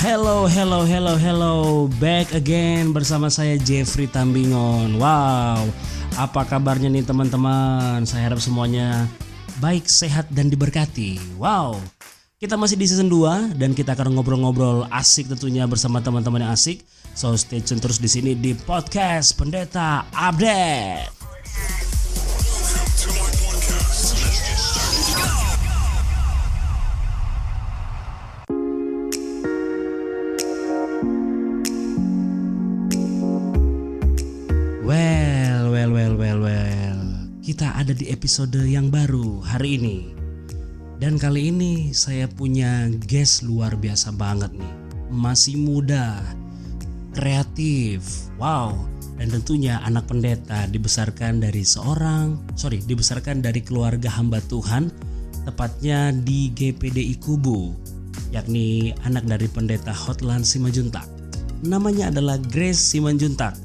Hello, hello, hello, hello. Back again bersama saya Jeffrey Tambingon. Wow, apa kabarnya nih teman-teman? Saya harap semuanya baik, sehat, dan diberkati. Wow, kita masih di season 2 dan kita akan ngobrol-ngobrol asik tentunya bersama teman-teman yang asik. So stay tune terus di sini di podcast Pendeta Update. Di episode yang baru hari ini. Dan kali ini saya punya guest luar biasa banget nih. Masih muda, kreatif, wow. Dan tentunya anak pendeta dibesarkan dari seorang, sorry, dibesarkan dari keluarga hamba Tuhan, tepatnya di GPDI Kubu, yakni anak dari pendeta Hotline Simanjuntak. Namanya adalah Grace Simanjuntak.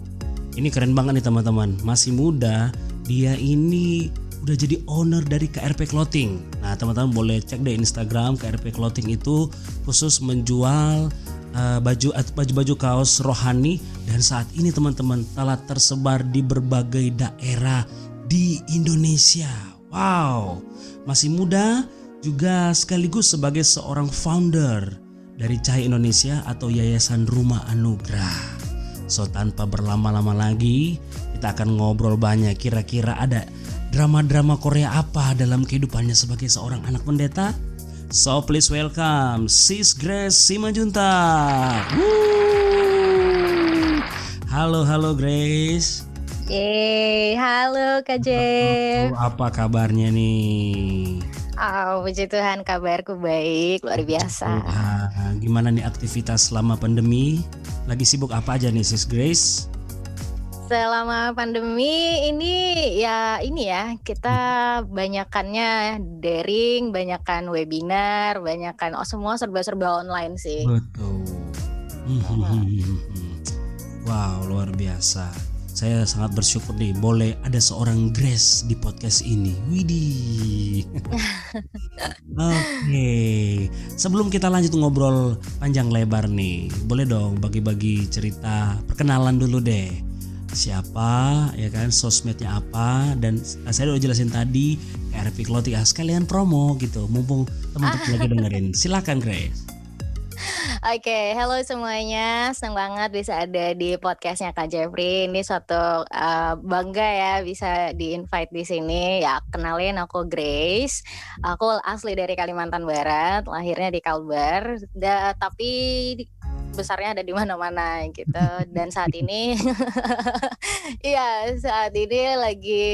Ini keren banget nih teman-teman. Masih muda, dia ini udah jadi owner dari KRP Clothing. Nah, teman-teman boleh cek deh Instagram KRP Clothing itu khusus menjual uh, baju baju-baju kaos rohani dan saat ini teman-teman telah tersebar di berbagai daerah di Indonesia. Wow, masih muda juga sekaligus sebagai seorang founder dari Cahaya Indonesia atau Yayasan Rumah Anugerah. So tanpa berlama-lama lagi kita akan ngobrol banyak kira-kira ada drama-drama Korea apa dalam kehidupannya sebagai seorang anak pendeta. So please welcome Sis Grace Simanjunta. Woo! Halo halo Grace. Yeay, halo Kak Jeff. Apa kabarnya nih? Oh, puji Tuhan kabarku baik, luar biasa. Wah, gimana nih aktivitas selama pandemi? Lagi sibuk apa aja nih Sis Grace? Selama pandemi ini ya ini ya kita banyakannya daring, banyakan webinar, banyakan oh semua serba-serba online sih. Betul. Wow, luar biasa. Saya sangat bersyukur nih boleh ada seorang Grace di podcast ini. Widih. Oke, sebelum kita lanjut ngobrol panjang lebar nih, boleh dong bagi-bagi cerita perkenalan dulu deh. Siapa, ya kan, sosmednya apa, dan saya udah jelasin tadi KRP Clothing, ah, sekalian promo gitu, mumpung teman-teman lagi dengerin. Silakan Grace. Oke, okay, halo semuanya. Senang banget bisa ada di podcastnya Kak Jeffrey. Ini suatu uh, bangga ya bisa di-invite di sini. Ya, kenalin aku Grace. Aku asli dari Kalimantan Barat, lahirnya di Kalbar. Da, tapi besarnya ada di mana-mana gitu. Dan saat ini, iya saat ini lagi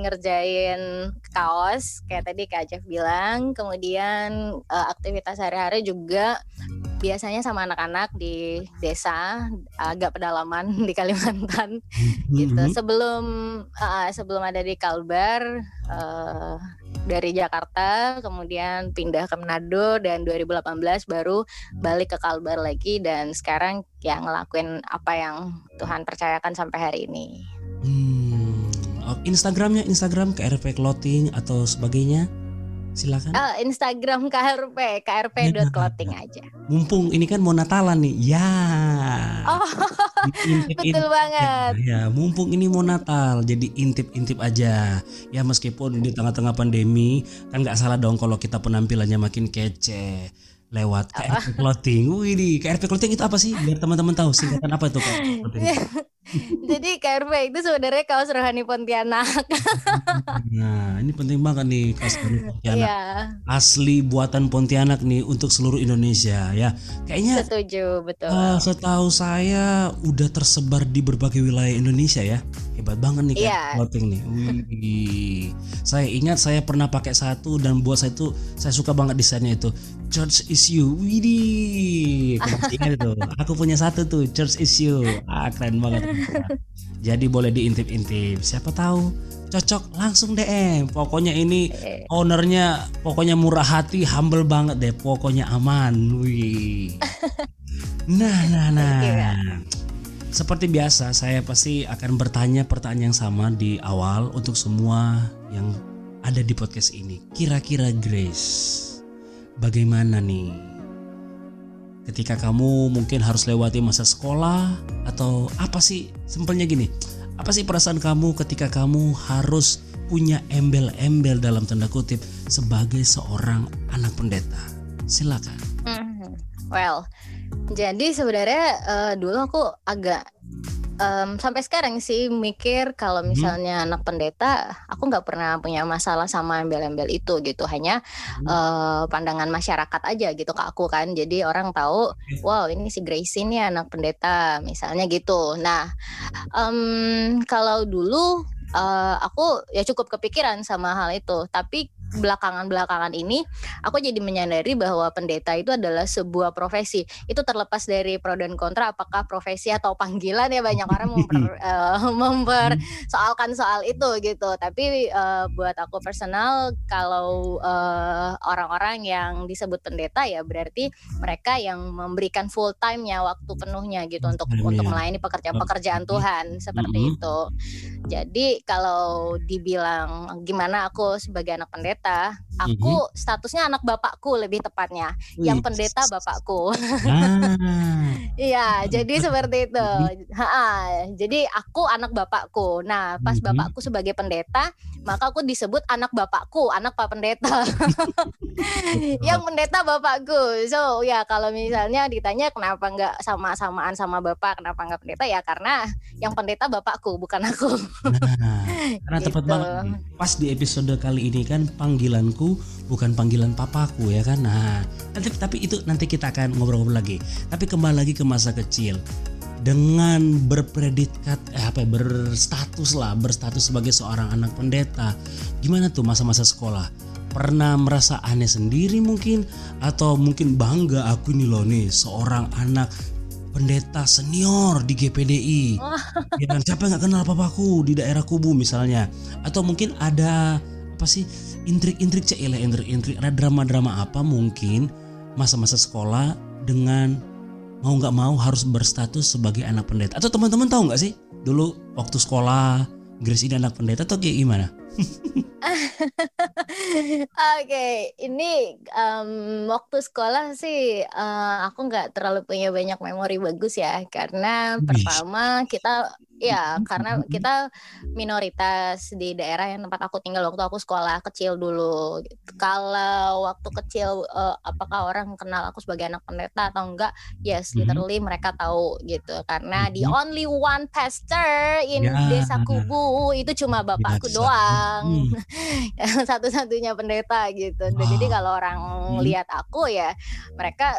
ngerjain kaos kayak tadi Kak Jeff bilang. Kemudian uh, aktivitas sehari-hari juga biasanya sama anak-anak di desa agak pedalaman di Kalimantan gitu mm-hmm. sebelum uh, sebelum ada di Kalbar uh, dari Jakarta kemudian pindah ke Manado dan 2018 baru balik ke Kalbar lagi dan sekarang ya ngelakuin apa yang Tuhan percayakan sampai hari ini. Hmm, Instagramnya Instagram KRP Clothing atau sebagainya? Silakan. Oh, Instagram KRP, krp.clothing ya. aja. Mumpung ini kan mau Natalan nih, ya. Oh, intip, betul banget. Ya, mumpung ini mau Natal, jadi intip-intip aja. Ya meskipun di tengah-tengah pandemi, kan nggak salah dong kalau kita penampilannya makin kece lewat KRP Clothing. Wih, di KRP Clothing itu apa sih? Biar teman-teman tahu singkatan apa itu KRP Clothing. Jadi KRP itu sebenarnya kaos rohani Pontianak. nah, ini penting banget nih kaos rohani Pontianak. Yeah. Asli buatan Pontianak nih untuk seluruh Indonesia ya. Kayaknya Setuju, betul. Uh, setahu saya udah tersebar di berbagai wilayah Indonesia ya. Hebat banget nih yeah. clothing nih. Wih. saya ingat saya pernah pakai satu dan buat saya itu saya suka banget desainnya itu. Church is you. Widih. Ingat itu. Aku punya satu tuh, Church is you. Ah, keren banget. Jadi boleh diintip-intip. Siapa tahu cocok langsung DM. Pokoknya ini ownernya pokoknya murah hati, humble banget deh. Pokoknya aman. Wih. Nah, nah, nah. Seperti biasa, saya pasti akan bertanya pertanyaan yang sama di awal untuk semua yang ada di podcast ini. Kira-kira Grace, bagaimana nih ketika kamu mungkin harus lewati masa sekolah atau apa sih simpelnya gini apa sih perasaan kamu ketika kamu harus punya embel-embel dalam tanda kutip sebagai seorang anak pendeta silakan Mhm. Well, jadi sebenarnya eh, dulu aku agak em, sampai sekarang sih mikir kalau Mhm. misalnya anak pendeta, aku nggak pernah punya masalah sama embel-embel itu gitu. Hanya Hmm. eh, pandangan masyarakat aja gitu ke aku kan. Jadi orang tahu, wow ini si Gracie nih anak pendeta, misalnya gitu. Nah, em, kalau dulu eh, aku ya cukup kepikiran sama hal itu. Tapi belakangan-belakangan ini aku jadi menyadari bahwa pendeta itu adalah sebuah profesi. Itu terlepas dari pro dan kontra apakah profesi atau panggilan ya banyak orang memper, eh, mempersoalkan soal itu gitu. Tapi eh, buat aku personal kalau eh, orang-orang yang disebut pendeta ya berarti mereka yang memberikan full time-nya waktu penuhnya gitu untuk Time-nya. untuk melayani pekerjaan-pekerjaan Tuhan seperti Mhm. itu. Jadi kalau dibilang gimana aku sebagai anak pendeta, aku statusnya anak bapakku lebih tepatnya. Yang Wih. pendeta bapakku. Ah, Iya, jadi seperti itu. Ha-ha, jadi aku anak bapakku. Nah, pas Mhm. bapakku sebagai pendeta, maka aku disebut anak bapakku, anak pak pendeta. yang pendeta bapakku. So, ya kalau misalnya ditanya kenapa nggak sama-samaan sama bapak, kenapa nggak pendeta ya karena yang pendeta bapakku, bukan aku. Nah, karena tepat Gitu. banget nih. Pas di episode kali ini kan panggilanku bukan panggilan papaku ya kan. Nah, nanti tapi itu nanti kita akan ngobrol-ngobrol lagi. Tapi kembali lagi ke masa kecil. Dengan berpredikat eh apa ya, berstatus lah, berstatus sebagai seorang anak pendeta. Gimana tuh masa-masa sekolah? Pernah merasa aneh sendiri mungkin atau mungkin bangga aku nih loh nih seorang anak pendeta senior di GPDI. Ya kan siapa nggak kenal papaku di daerah kubu misalnya atau mungkin ada apa sih intrik-intrik cile intrik-intrik ada drama-drama apa mungkin masa-masa sekolah dengan mau nggak mau harus berstatus sebagai anak pendeta. Atau teman-teman tahu nggak sih dulu waktu sekolah Grace ini anak pendeta atau kayak gimana? Oke, ini em, waktu sekolah sih eh, aku nggak terlalu punya banyak memori bagus ya, karena pertama kita ya karena kita minoritas di daerah yang tempat aku tinggal waktu aku sekolah kecil dulu. Kalau waktu kecil eh, apakah orang kenal aku sebagai anak pendeta atau enggak? Yes, Mhm. literally mereka tahu gitu, karena the Mhm. only one pastor in Ya. desa Kubu itu cuma bapakku Biasa. doang Hmm. satu-satunya pendeta gitu. Wow. Jadi kalau orang Hmm. lihat aku ya mereka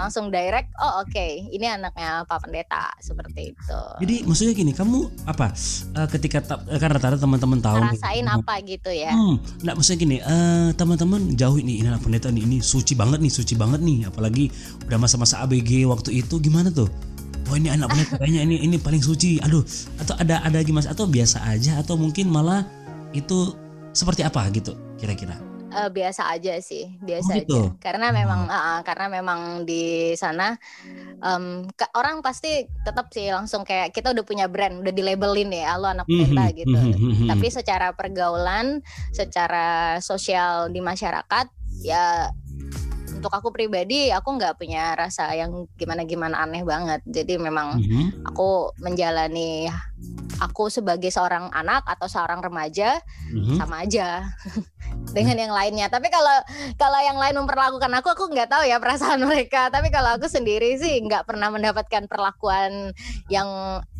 langsung direct, oh oke, ini anaknya Pak Pendeta seperti itu. Jadi maksudnya gini, kamu apa eh, ketika ta- eh, kan rata-rata teman-teman tahu nih, Ngerasain apa gitu ya? Hmm, nggak maksudnya gini, eh, teman-teman jauh ini ini anak pendeta nih, ini suci banget nih, suci banget nih, apalagi udah masa-masa ABG waktu itu gimana tuh? Oh ini anak pendeta kayaknya ini ini paling suci, aduh, atau ada ada gimana? Atau biasa aja, atau mungkin malah itu seperti apa gitu kira-kira? Eh, biasa aja sih, biasa Oh, gitu? aja. Karena memang, ah, ah, karena memang di sana em, ke- orang pasti tetap sih langsung kayak kita udah punya brand, udah di labelin ya, lo anak pendeta Mhm, gitu. mhm, mhm. Tapi secara pergaulan, secara sosial di masyarakat, ya untuk aku pribadi, aku nggak punya rasa yang gimana-gimana aneh banget. Jadi memang Mhm. aku menjalani aku sebagai seorang anak atau seorang remaja Mhm. sama aja dengan yang lainnya. Tapi kalau kalau yang lain memperlakukan aku, aku nggak tahu ya perasaan mereka. Tapi kalau aku sendiri sih nggak pernah mendapatkan perlakuan yang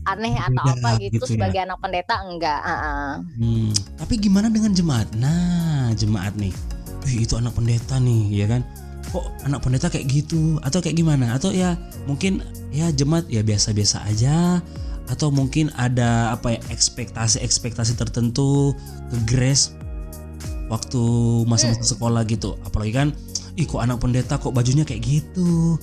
aneh atau Beda apa gitu, gitu ya. sebagai anak pendeta enggak. ah. Hmm, tapi gimana dengan jemaat? Nah, jemaat nih. Wih, itu anak pendeta nih, ya kan? Kok anak pendeta kayak gitu? Atau kayak gimana? Atau ya mungkin ya jemaat ya biasa-biasa aja atau mungkin ada apa ya ekspektasi-ekspektasi tertentu ke Grace waktu masa-masa sekolah gitu. Apalagi kan ih kok anak pendeta kok bajunya kayak gitu.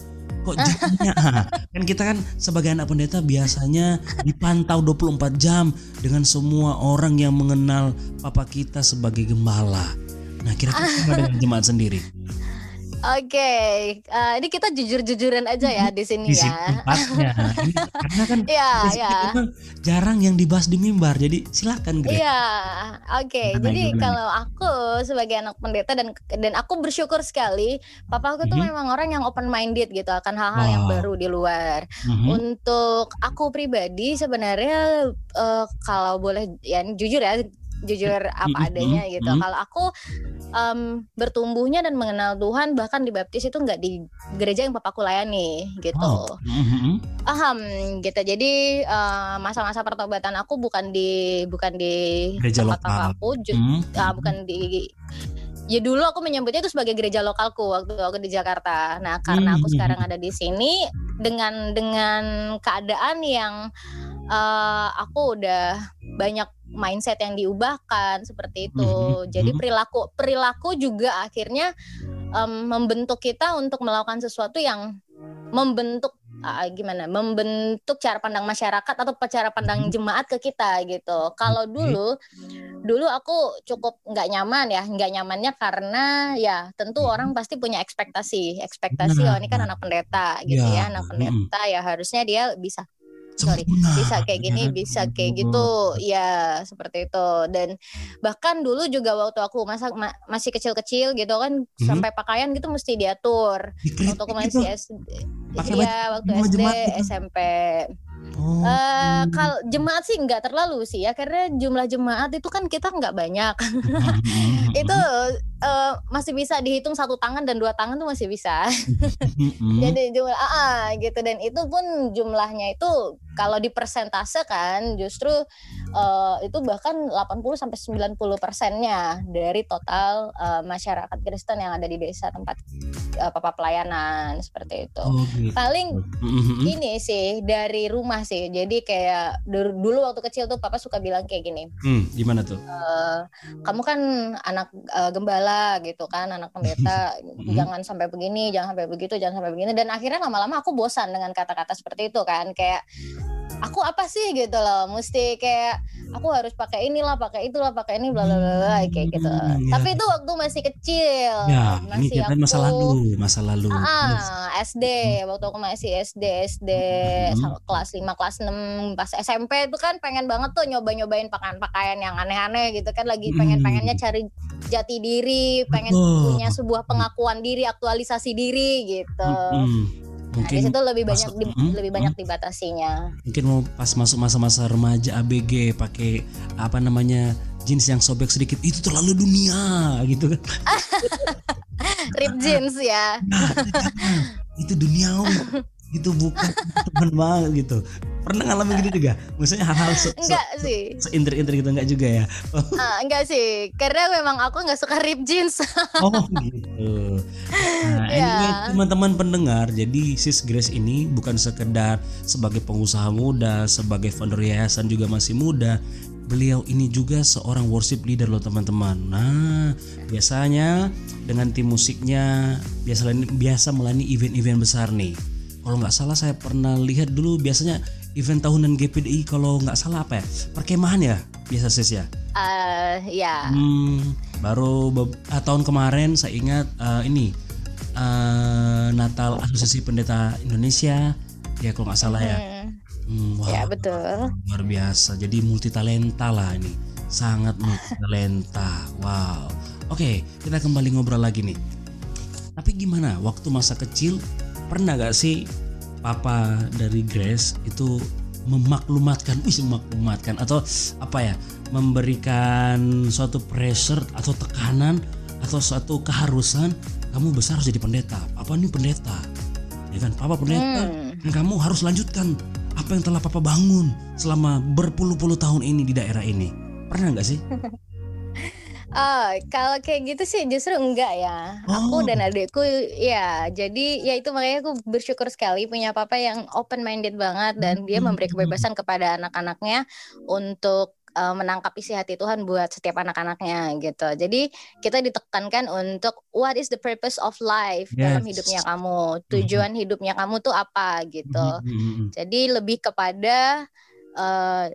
Kok jamnya kan kita kan sebagai anak pendeta biasanya dipantau 24 jam dengan semua orang yang mengenal papa kita sebagai gembala. Nah, kira-kira dengan jemaat sendiri? Oke, uh, ini kita jujur-jujuran aja ya di sini di ya. tempatnya. Ini, karena kan Iya, iya. memang jarang yang dibahas di mimbar. Jadi silakan Greg. Iya, oke. Gimana, Jadi kalau aku sebagai anak pendeta dan dan aku bersyukur sekali, papa aku tuh Mhm. memang orang yang open minded gitu akan hal-hal yang Wow. baru di luar. Mhm. Untuk aku pribadi sebenarnya eh, kalau boleh ya jujur ya, jujur apa adanya gitu. mhm. Kalau aku em, bertumbuhnya dan mengenal Tuhan bahkan dibaptis itu nggak di gereja yang papaku layani gitu. Oh. Mhm. Paham gitu. Jadi eh, masa-masa pertobatan aku bukan di bukan di Gereja tempat lokal. papaku, ju- Mhm. ah, bukan di Ya dulu aku menyebutnya itu sebagai gereja lokalku waktu aku di Jakarta. Nah, karena aku Hmm. sekarang ada di sini dengan dengan keadaan yang eh, aku udah banyak mindset yang diubahkan seperti itu. Mhm, Jadi mhm. perilaku perilaku juga akhirnya em, membentuk kita untuk melakukan sesuatu yang membentuk ah, gimana? Membentuk cara pandang masyarakat atau cara pandang jemaat ke kita gitu. Kalau dulu dulu aku cukup nggak nyaman ya nggak nyamannya karena ya tentu Mhm. orang pasti punya ekspektasi ekspektasi oh ini kan Nah. anak pendeta gitu Ya, ya anak pendeta ya harusnya dia bisa sorry bisa kayak gini Ya, bisa kayak gitu ya seperti itu dan bahkan dulu juga waktu aku masa ma- masih kecil-kecil gitu kan Mhm. sampai pakaian gitu mesti diatur waktu aku gitu. masih SD Pakai ya waktu SD gitu. SMP Oh. Eh kalau jemaat sih nggak terlalu sih ya karena jumlah jemaat itu kan kita nggak banyak itu eh, masih bisa dihitung satu tangan dan dua tangan tuh masih bisa. Jadi jumlah ah, ah, gitu. Dan itu pun jumlahnya itu kalau dipersentasekan justru eh, itu bahkan 80 sampai 90 persennya dari total eh, masyarakat Kristen yang ada di desa tempat eh, papa pelayanan seperti itu. Oh, gitu. paling ini sih dari rumah sih. Jadi kayak dulu waktu kecil tuh papa suka bilang kayak gini. Hmm, gimana tuh? "Eh, kamu kan anak eh, gembala gitu kan anak pendeta jangan sampai begini jangan sampai begitu jangan sampai begini. Dan akhirnya lama-lama aku bosan dengan kata-kata seperti itu kan kayak aku apa sih? gitu loh mesti kayak aku harus pakai inilah pakai itulah pakai ini bla bla bla bla, kayak gitu. Hmm, ya. tapi itu waktu masih kecil Ya, ini masih kita masa lalu, masa lalu. Yes. Ah, SD waktu aku masih SD SD sama kelas 5 kelas 6 pas SMP itu kan pengen banget tuh nyoba-nyobain pakaian-pakaian yang aneh-aneh gitu kan lagi pengen-pengennya cari jati diri, pengen Betul. punya sebuah pengakuan diri, aktualisasi diri gitu. Nah, di Mungkin situ lebih banyak masuk- di- Mhm, lebih banyak dibatasinya. mungkin mau pas masuk masa-masa remaja ABG pakai apa namanya jeans yang sobek sedikit itu terlalu dunia gitu kan. Rip jeans ya. Nah, itu duniawi. itu bukan teman banget gitu. Pernah ngalamin gitu juga? Maksudnya hal-hal se, se, sih. seinter-inter gitu enggak juga ya? Ah, enggak sih. Karena memang aku nggak suka rip jeans. Oh gitu. Nah, Iya. anyway, teman-teman pendengar, jadi Sis Grace ini bukan sekedar sebagai pengusaha muda, sebagai founder yayasan juga masih muda. Beliau ini juga seorang worship leader loh teman-teman. Nah, biasanya dengan tim musiknya biasa biasa melayani event-event besar nih. Kalau nggak salah saya pernah lihat dulu biasanya event tahunan GPDI kalau nggak salah apa ya perkemahan ya biasa sis ya. Eh, ya. Hmm, baru ah, tahun kemarin saya ingat eh, ini eh, Natal Asosiasi Pendeta Indonesia ya kalau nggak salah ya. Hmm, Hmm, wah, ya betul. luar biasa. Jadi multi talenta lah ini, sangat multi talenta. Wow. Oke, kita kembali ngobrol lagi nih. Tapi gimana waktu masa kecil pernah gak sih papa dari Grace itu memaklumatkan, wih memaklumatkan atau apa ya, memberikan suatu pressure atau tekanan atau suatu keharusan kamu besar harus jadi pendeta. Papa ini pendeta, ya kan? Papa pendeta, Hmm. dan kamu harus lanjutkan apa yang telah papa bangun selama berpuluh-puluh tahun ini di daerah ini. Pernah nggak sih? Oh, kalau kayak gitu sih justru enggak ya. Oh. Aku dan adikku ya, jadi ya itu makanya aku bersyukur sekali punya papa yang open minded banget dan dia memberi Hmm. kebebasan kepada anak-anaknya untuk eh, menangkap isi hati Tuhan buat setiap anak-anaknya gitu. Jadi kita ditekankan untuk what is the purpose of life dalam Yes. hidupnya kamu, tujuan hidupnya kamu tuh apa gitu. Mhm, mhm, Jadi lebih kepada uh,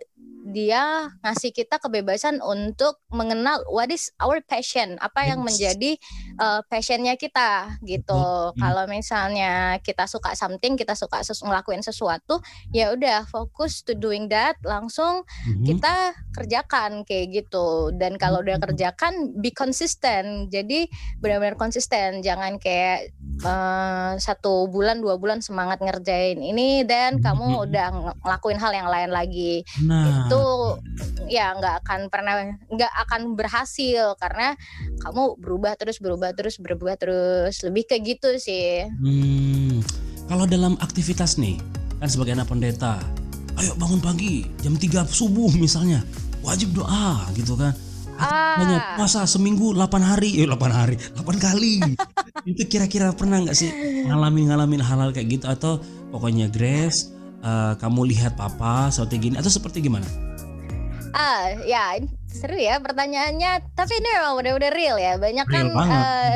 dia ngasih kita kebebasan untuk mengenal what is our passion, apa yang menjadi uh, passionnya kita gitu. Hmm. Kalau misalnya kita suka something, kita suka sesu ngelakuin sesuatu, ya udah fokus to doing that, langsung hmm. kita kerjakan kayak gitu. Dan kalau udah kerjakan, be consistent. Jadi benar-benar konsisten, jangan kayak uh, satu bulan dua bulan semangat ngerjain ini dan kamu udah ngelakuin hal yang lain lagi. Nah itu ya nggak akan pernah nggak akan berhasil karena kamu berubah terus berubah terus berubah terus lebih kayak gitu sih. Hmm, kalau dalam aktivitas nih kan sebagai anak pendeta, ayo bangun pagi jam 3 subuh misalnya wajib doa gitu kan. Ah. puasa seminggu 8 hari, eh 8 hari, 8 kali. itu kira-kira pernah nggak sih ngalamin ngalamin hal-hal kayak gitu atau pokoknya Grace uh, kamu lihat papa seperti gini atau seperti gimana? Ah, ya seru ya pertanyaannya. Tapi ini memang udah-udah real ya. Banyak kan uh,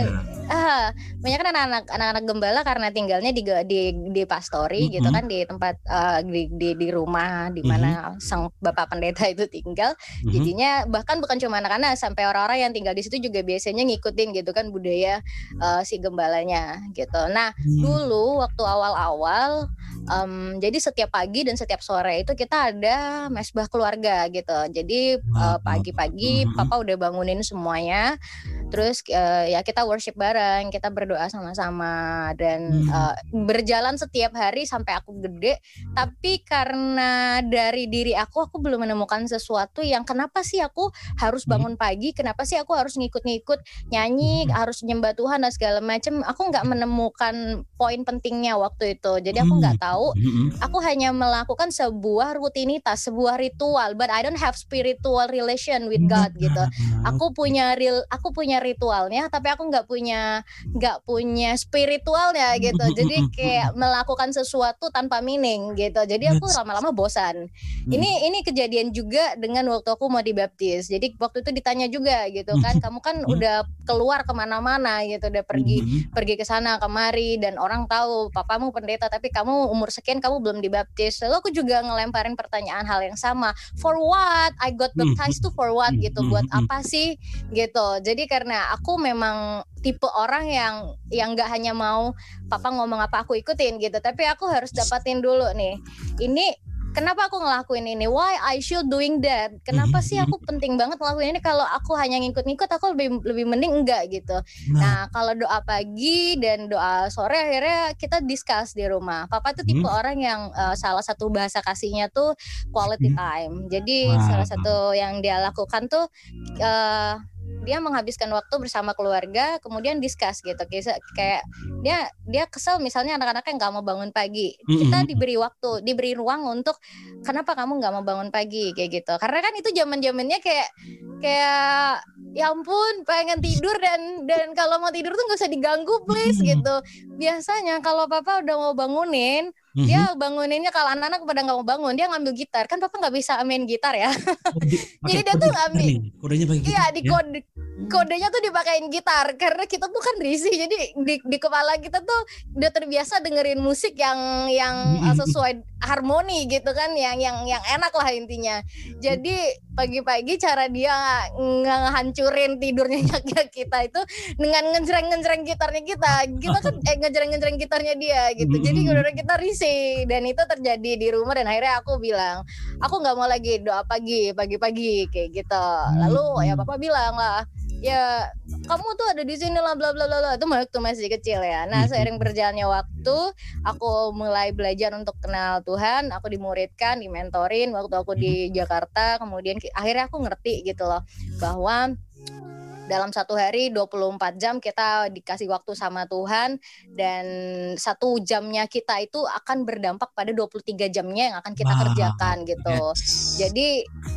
uh, banyak kan anak-anak anak-anak gembala karena tinggalnya di di di pastori mm -hmm. gitu kan di tempat uh, di, di di rumah di mana mm -hmm. sang bapak pendeta itu tinggal. Mm -hmm. Jadinya bahkan bukan cuma anak-anak sampai orang-orang yang tinggal di situ juga biasanya ngikutin gitu kan budaya uh, si gembalanya gitu. Nah, mm -hmm. dulu waktu awal-awal um, jadi setiap pagi dan setiap sore itu kita ada mesbah keluarga gitu. Jadi uh, pagi-pagi papa udah bangunin semuanya. Terus uh, ya kita worship bareng kita berdoa sama-sama dan uh, berjalan setiap hari sampai aku gede. Tapi karena dari diri aku aku belum menemukan sesuatu yang kenapa sih aku harus bangun pagi kenapa sih aku harus ngikut-ngikut nyanyi harus nyembah Tuhan dan segala macam aku nggak menemukan poin pentingnya waktu itu. Jadi aku nggak tahu tahu aku hanya melakukan sebuah rutinitas sebuah ritual but I don't have spiritual relation with God gitu. Aku punya real aku punya ritualnya tapi aku nggak punya nggak punya spiritualnya gitu. Jadi kayak melakukan sesuatu tanpa meaning gitu. Jadi aku lama-lama bosan. Mm. ini ini kejadian juga dengan waktu aku mau dibaptis. Jadi waktu itu ditanya juga gitu kan kamu kan udah keluar ke mana-mana gitu udah pergi pergi ke sana kemari dan orang tahu papamu pendeta tapi kamu umur umur sekian kamu belum dibaptis. Lalu aku juga ngelemparin pertanyaan hal yang sama. For what? I got hmm, baptized to for what? hmm, gitu. hmm, buat apa sih? Gitu. Jadi karena aku memang tipe orang yang yang nggak hanya mau papa ngomong apa aku ikutin gitu. Tapi aku harus dapatin dulu nih. Ini kenapa aku ngelakuin ini? Why I should doing that? Kenapa sih aku penting banget ngelakuin ini? Kalau aku hanya ngikut-ngikut aku lebih lebih mending enggak gitu. Nah, nah kalau doa pagi dan doa sore akhirnya kita discuss di rumah. Papa tuh tipe hmm. orang yang uh, salah satu bahasa kasihnya tuh quality time. Jadi wow. salah satu yang dia lakukan tuh uh, dia menghabiskan waktu bersama keluarga kemudian discuss gitu. Kayak dia dia kesel misalnya anak-anaknya nggak mau bangun pagi. Kita diberi waktu diberi ruang untuk kenapa kamu nggak mau bangun pagi? Kayak gitu. Karena kan itu zaman zamannya kayak kayak ya ampun pengen tidur dan dan kalau mau tidur tuh nggak usah diganggu please gitu biasanya kalau papa udah mau bangunin Mm-hmm. Dia banguninnya kalau anak-anak pada nggak mau bangun, dia ngambil gitar. Kan papa nggak bisa main gitar ya. Oh, di, Jadi dia tuh ngambil. Kodenya pakai gitar. Iya, di ya? Kode kodenya tuh dipakein gitar karena kita tuh kan risih. Jadi di, di kepala kita tuh udah terbiasa dengerin musik yang yang mm-hmm. sesuai harmoni gitu kan, yang yang yang enak lah intinya. Jadi pagi-pagi cara dia ngehancurin tidurnya kita itu dengan ngejreng-ngejreng gitarnya kita. Kita kan eh ngejreng-ngejreng gitarnya dia gitu. Jadi mm-hmm. udah kita risih sih dan itu terjadi di rumah dan akhirnya aku bilang aku nggak mau lagi doa pagi pagi-pagi kayak gitu lalu ya hmm. papa bilang lah ya kamu tuh ada di sini lah bla bla bla itu waktu masih kecil ya. Nah seiring berjalannya waktu aku mulai belajar untuk kenal Tuhan. Aku dimuridkan dimentorin waktu aku di. Jakarta. Kemudian akhirnya aku ngerti gitu loh bahwa dalam satu hari 24 jam kita dikasih waktu sama Tuhan dan satu jamnya kita itu akan berdampak pada 23 jamnya yang akan kita wow. kerjakan gitu. Yes. Jadi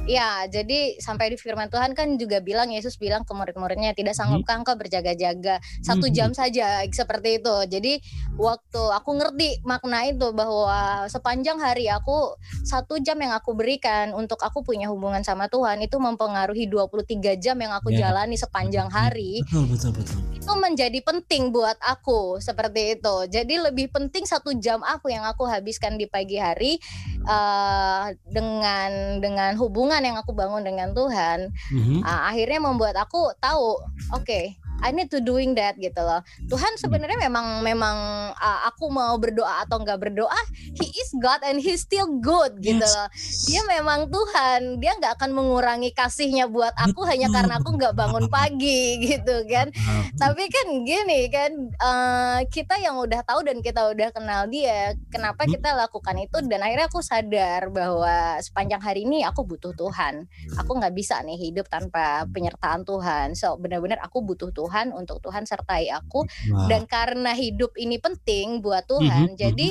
ya jadi sampai di firman Tuhan kan juga bilang Yesus bilang ke murid-muridnya tidak sanggupkah hmm. engkau berjaga-jaga satu hmm. jam saja seperti itu. Jadi waktu aku ngerti makna itu bahwa sepanjang hari aku satu jam yang aku berikan untuk aku punya hubungan sama Tuhan itu mempengaruhi 23 jam yang aku yeah. jalani sepanjang sepanjang hari betul, betul, betul. itu menjadi penting buat aku seperti itu jadi lebih penting satu jam aku yang aku habiskan di pagi hari uh, dengan dengan hubungan yang aku bangun dengan Tuhan, mm-hmm. uh, akhirnya membuat aku tahu, oke, okay, I need to doing that gitu loh. Tuhan hmm. sebenarnya memang memang uh, aku mau berdoa atau enggak berdoa, He is God and He still good gitu loh. Dia memang Tuhan, dia nggak akan mengurangi kasihnya buat aku hanya karena aku nggak bangun pagi gitu kan. Tapi kan gini kan, uh, kita yang udah tahu dan kita udah kenal dia, kenapa hmm. kita lakukan itu dan akhirnya aku sadar bahwa sepanjang hari ini aku butuh Tuhan. Aku nggak bisa nih hidup tanpa penyertaan Tuhan. So benar-benar aku butuh Tuhan Tuhan untuk Tuhan sertai aku wow. dan karena hidup ini penting buat Tuhan mm -hmm. jadi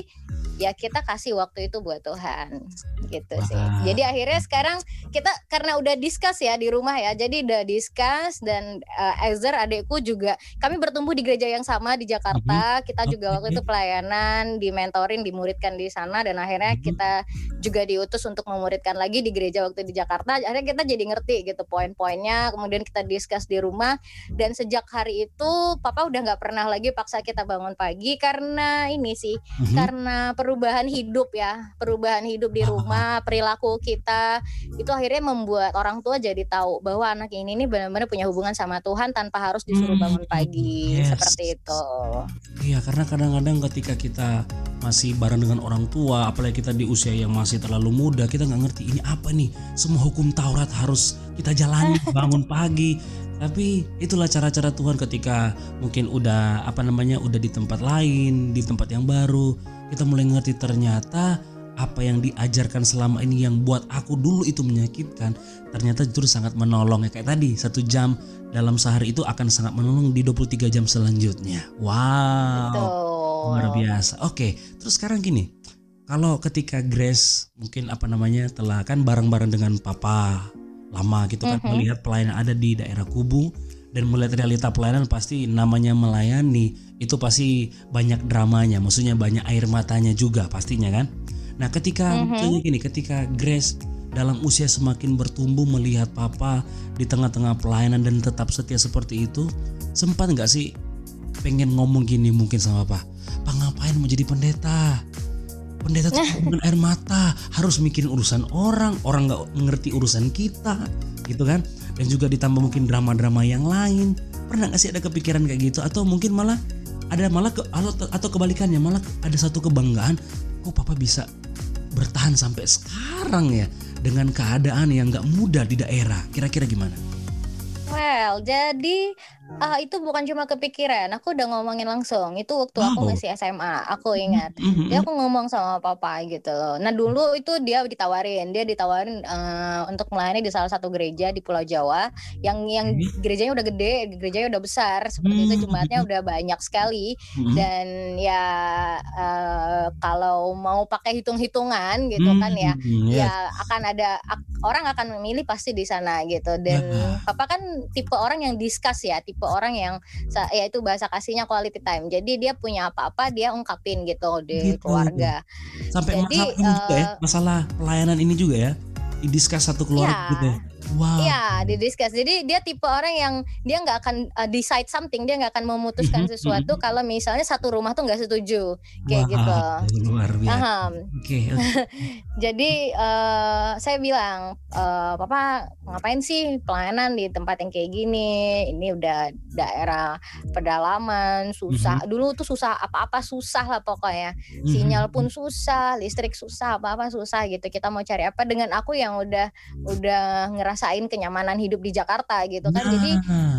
ya kita kasih waktu itu buat Tuhan gitu wow. sih jadi akhirnya sekarang kita karena udah discuss ya di rumah ya jadi udah discuss dan uh, Ezer adekku juga kami bertumbuh di gereja yang sama di Jakarta mm -hmm. kita juga waktu itu pelayanan di mentoring dimuridkan di sana dan akhirnya mm -hmm. kita juga diutus untuk memuridkan lagi di gereja waktu di Jakarta akhirnya kita jadi ngerti gitu poin-poinnya kemudian kita discuss di rumah dan sejak hari itu papa udah nggak pernah lagi paksa kita bangun pagi karena ini sih mm-hmm. karena perubahan hidup ya perubahan hidup di rumah perilaku kita itu akhirnya membuat orang tua jadi tahu bahwa anak ini nih benar-benar punya hubungan sama Tuhan tanpa harus disuruh hmm, bangun pagi yes. seperti itu. Iya karena kadang-kadang ketika kita masih bareng dengan orang tua apalagi kita di usia yang masih terlalu muda kita nggak ngerti ini apa nih? Semua hukum Taurat harus kita jalani bangun pagi. Tapi itulah cara-cara Tuhan ketika mungkin udah apa namanya udah di tempat lain, di tempat yang baru, kita mulai ngerti ternyata apa yang diajarkan selama ini yang buat aku dulu itu menyakitkan ternyata justru sangat menolong ya kayak tadi satu jam dalam sehari itu akan sangat menolong di 23 jam selanjutnya wow Betul. luar biasa oke terus sekarang gini kalau ketika Grace mungkin apa namanya telah kan bareng-bareng dengan papa lama gitu kan mm -hmm. melihat pelayanan ada di daerah Kubu dan melihat realita pelayanan pasti namanya melayani itu pasti banyak dramanya. Maksudnya banyak air matanya juga pastinya kan? Nah ketika mm -hmm. gini ketika Grace dalam usia semakin bertumbuh melihat papa di tengah-tengah pelayanan dan tetap setia seperti itu sempat nggak sih pengen ngomong gini mungkin sama papa? Pak ngapain mau jadi pendeta? Pendeta tuh dengan air mata harus mikirin urusan orang. Orang nggak mengerti urusan kita gitu kan dan juga ditambah mungkin drama-drama yang lain. Pernah nggak sih ada kepikiran kayak gitu? Atau mungkin malah ada malah ke, atau kebalikannya malah ada satu kebanggaan kok papa bisa bertahan sampai sekarang ya dengan keadaan yang nggak mudah di daerah? Kira-kira gimana? Well, jadi uh, itu bukan cuma kepikiran aku udah ngomongin langsung. Itu waktu aku masih SMA aku ingat. mm-hmm. dia aku ngomong sama papa gitu loh. Nah dulu itu dia ditawarin dia ditawarin uh, untuk melayani di salah satu gereja di Pulau Jawa yang yang gerejanya udah gede gerejanya udah besar. Seperti itu jemaatnya udah banyak sekali. Mm-hmm. dan ya uh, kalau mau pakai hitung-hitungan gitu mm-hmm. kan ya ya akan ada orang akan memilih pasti di sana gitu dan uh-huh. papa kan tipe orang yang discuss ya tipe orang yang ya itu bahasa kasihnya quality time. Jadi dia punya apa-apa dia ungkapin gitu di gitu. keluarga. Sampai Jadi, masalah, uh, juga ya, masalah pelayanan ini juga ya. Didiskus satu keluarga ya, gitu ya. Wow. Iya, didiskus. Jadi dia tipe orang yang dia nggak akan uh, decide something, dia nggak akan memutuskan mhm, sesuatu mhm. kalau misalnya satu rumah tuh nggak setuju, kayak wow, gitu. Luar biasa. Oke. Okay, okay. Jadi uh, saya bilang, uh, Papa ngapain sih pelayanan di tempat yang kayak gini? Ini udah daerah pedalaman, susah. Mm-hmm. Dulu tuh susah, apa-apa susah lah pokoknya. Mm-hmm. Sinyal pun susah, listrik susah, apa-apa susah gitu. Kita mau cari apa dengan aku yang udah udah ngerasa ngerasain kenyamanan hidup di Jakarta gitu kan. Nah, jadi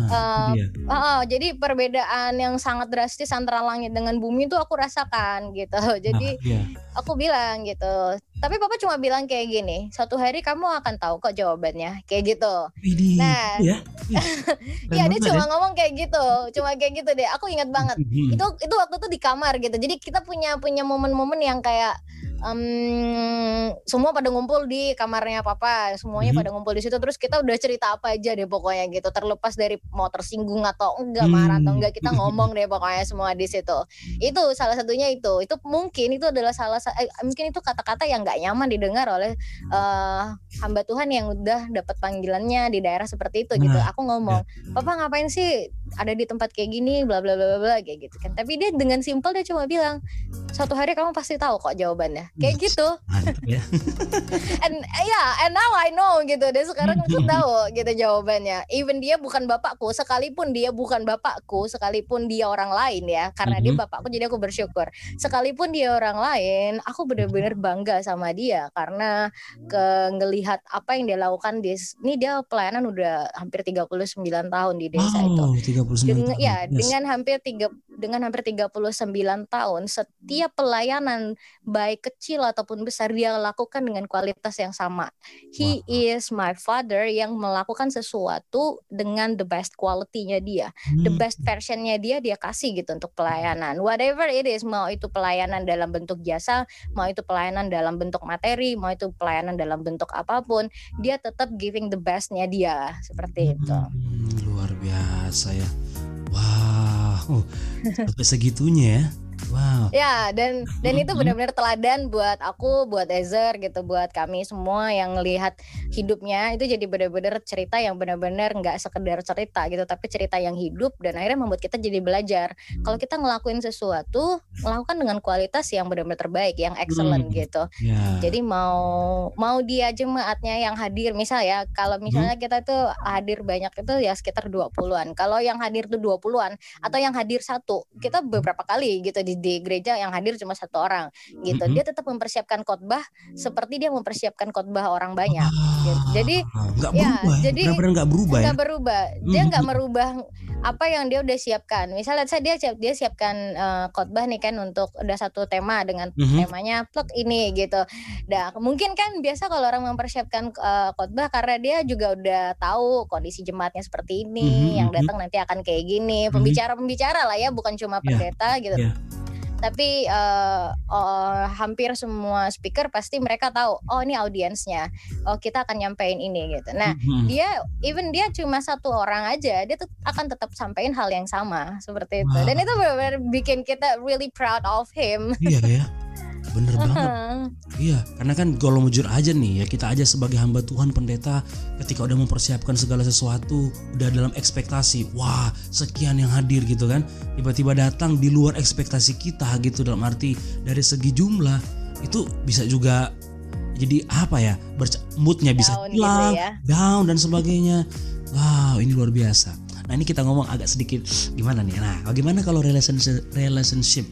uh, uh, uh, jadi perbedaan yang sangat drastis antara langit dengan bumi itu aku rasakan gitu. Jadi nah, iya. aku bilang gitu. Tapi papa cuma bilang kayak gini, satu hari kamu akan tahu kok jawabannya, kayak gitu. Ini, nah, ya, ya dia cuma ya? ngomong kayak gitu, cuma kayak gitu deh. Aku ingat banget. itu itu waktu itu di kamar gitu. Jadi kita punya punya momen-momen yang kayak um, semua pada ngumpul di kamarnya papa semuanya hmm. pada ngumpul di situ terus kita udah cerita apa aja deh pokoknya gitu terlepas dari mau tersinggung atau enggak marah atau enggak kita hmm. ngomong deh pokoknya semua di situ itu salah satunya itu itu mungkin itu adalah salah eh, mungkin itu kata-kata yang nggak nyaman didengar oleh uh, hamba Tuhan yang udah dapat panggilannya di daerah seperti itu gitu nah, aku ngomong ya. papa ngapain sih ada di tempat kayak gini bla bla bla bla kayak gitu kan. Tapi dia dengan simpel dia cuma bilang suatu hari kamu pasti tahu kok jawabannya. Kayak gitu. Ya. and yeah and now I know gitu. Dan sekarang aku tahu gitu jawabannya. Even dia bukan bapakku sekalipun dia bukan bapakku sekalipun dia orang lain ya karena mm -hmm. dia bapakku jadi aku bersyukur. Sekalipun dia orang lain aku benar-benar bangga sama dia karena ke ngelihat apa yang dia lakukan di ini dia pelayanan udah hampir 39 tahun di desa wow, itu 39 Den tahun. ya yes. dengan hampir tiga dengan hampir 39 tahun setiap pelayanan baik kecil ataupun besar dia lakukan dengan kualitas yang sama. He wow. is my father yang melakukan sesuatu dengan the best quality-nya dia. Hmm. The best version-nya dia dia kasih gitu untuk pelayanan. Whatever it is, mau itu pelayanan dalam bentuk jasa, mau itu pelayanan dalam bentuk materi, mau itu pelayanan dalam bentuk apa pun, dia tetap giving the best-nya dia seperti itu. Hmm, luar biasa ya. Wow, sampai segitunya ya. Wow. Ya, dan dan itu benar-benar teladan buat aku, buat Ezer gitu, buat kami semua yang melihat hidupnya itu jadi benar-benar cerita yang benar-benar nggak sekedar cerita gitu, tapi cerita yang hidup dan akhirnya membuat kita jadi belajar. Kalau kita ngelakuin sesuatu, melakukan dengan kualitas yang benar-benar terbaik, yang excellent hmm. gitu. Yeah. Jadi mau mau dia jemaatnya yang hadir misal ya, kalau hmm. misalnya hmm. kita tuh hadir banyak itu ya sekitar 20-an. Kalau yang hadir tuh 20-an atau yang hadir satu, kita beberapa kali gitu di di, di gereja yang hadir cuma satu orang gitu. Mm-hmm. Dia tetap mempersiapkan khotbah seperti dia mempersiapkan khotbah orang banyak. Ah, gitu. Jadi nggak ya, berubah, ya? jadi nggak berubah. Nggak ya? berubah. Dia nggak mm-hmm. merubah apa yang dia udah siapkan. Misalnya saya dia dia siapkan uh, khotbah nih kan untuk udah satu tema dengan mm-hmm. temanya plug ini gitu. Nah mungkin kan biasa kalau orang mempersiapkan uh, khotbah karena dia juga udah tahu kondisi jemaatnya seperti ini, mm-hmm. yang datang nanti akan kayak gini. Pembicara-pembicara lah ya, bukan cuma iya. pendeta yeah. gitu. Yeah tapi uh, uh, hampir semua speaker pasti mereka tahu oh ini audiensnya. Oh kita akan nyampein ini gitu. Nah mm-hmm. dia even dia cuma satu orang aja dia tuh akan tetap sampaikan hal yang sama seperti itu. Dan itu benar-benar bikin kita really proud of him. Iya ya bener uh-huh. banget. Iya karena kan kalau jujur aja nih ya kita aja sebagai hamba Tuhan pendeta ketika udah mempersiapkan segala sesuatu udah dalam ekspektasi wah sekian yang hadir gitu kan. Tiba-tiba datang di luar ekspektasi kita gitu dalam arti dari segi jumlah itu bisa juga jadi apa ya moodnya bisa down gitu hilang gitu ya. down dan sebagainya. Wow ini luar biasa. Nah ini kita ngomong agak sedikit gimana nih? Nah bagaimana kalau relationship relationship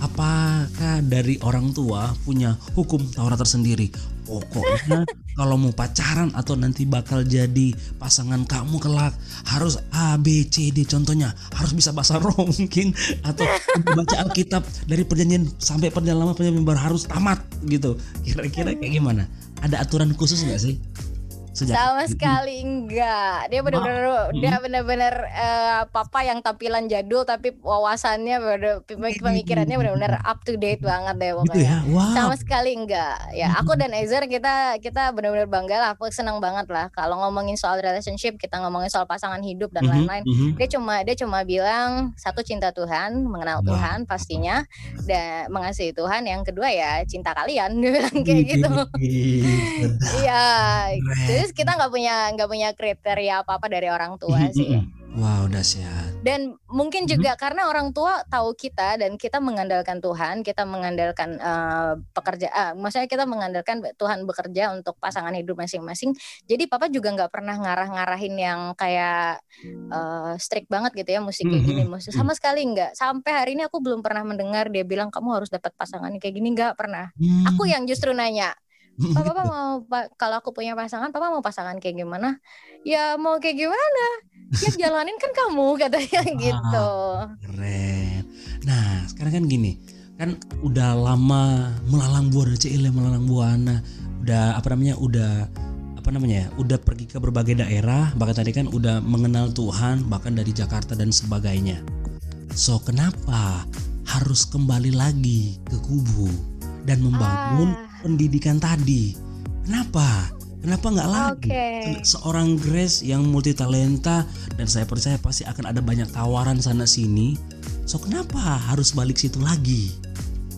apakah dari orang tua punya hukum Taurat tersendiri? Pokoknya kalau mau pacaran atau nanti bakal jadi pasangan kamu kelak harus A B C D contohnya harus bisa bahasa roh mungkin atau baca Alkitab dari perjanjian sampai perjanjian lama perjanjian baru harus tamat gitu. Kira-kira kayak gimana? Ada aturan khusus nggak sih? Sejak sama sekali enggak. Dia benar-benar hmm. dia benar-benar uh, papa yang tampilan jadul tapi wawasannya pemikirannya benar-benar up to date banget deh gitu pokoknya. gitu ya? wow. sama sekali enggak. Ya aku dan Ezer kita kita benar-benar bangga lah. Aku senang banget lah kalau ngomongin soal relationship kita ngomongin soal pasangan hidup dan lain-lain. mm -hmm. dia cuma dia cuma bilang satu cinta Tuhan mengenal wow. Tuhan pastinya dan mengasihi Tuhan. Yang kedua ya cinta kalian. Dia bilang kayak gitu. iya terus kita nggak punya nggak punya kriteria apa apa dari orang tua sih Wow, sehat. Dan mungkin juga hmm. karena orang tua tahu kita dan kita mengandalkan Tuhan, kita mengandalkan uh, pekerja, uh, maksudnya kita mengandalkan Tuhan bekerja untuk pasangan hidup masing-masing. Jadi papa juga nggak pernah ngarah-ngarahin yang kayak uh, strict banget gitu ya musik kayak gini, musik sama sekali nggak. Sampai hari ini aku belum pernah mendengar dia bilang kamu harus dapat pasangan kayak gini nggak pernah. Hmm. Aku yang justru nanya, Papa, papa mau kalau aku punya pasangan, papa mau pasangan kayak gimana? Ya mau kayak gimana? Ya jalanin kan kamu katanya ah, gitu. Keren. Nah sekarang kan gini, kan udah lama melalang buana Cile melalang buana, udah apa namanya, udah apa namanya ya, udah pergi ke berbagai daerah, bahkan tadi kan udah mengenal Tuhan, bahkan dari Jakarta dan sebagainya. So kenapa harus kembali lagi ke kubu dan membangun ah pendidikan tadi. Kenapa? Kenapa nggak lagi okay. seorang Grace yang multi talenta dan saya percaya pasti akan ada banyak tawaran sana sini. So kenapa harus balik situ lagi?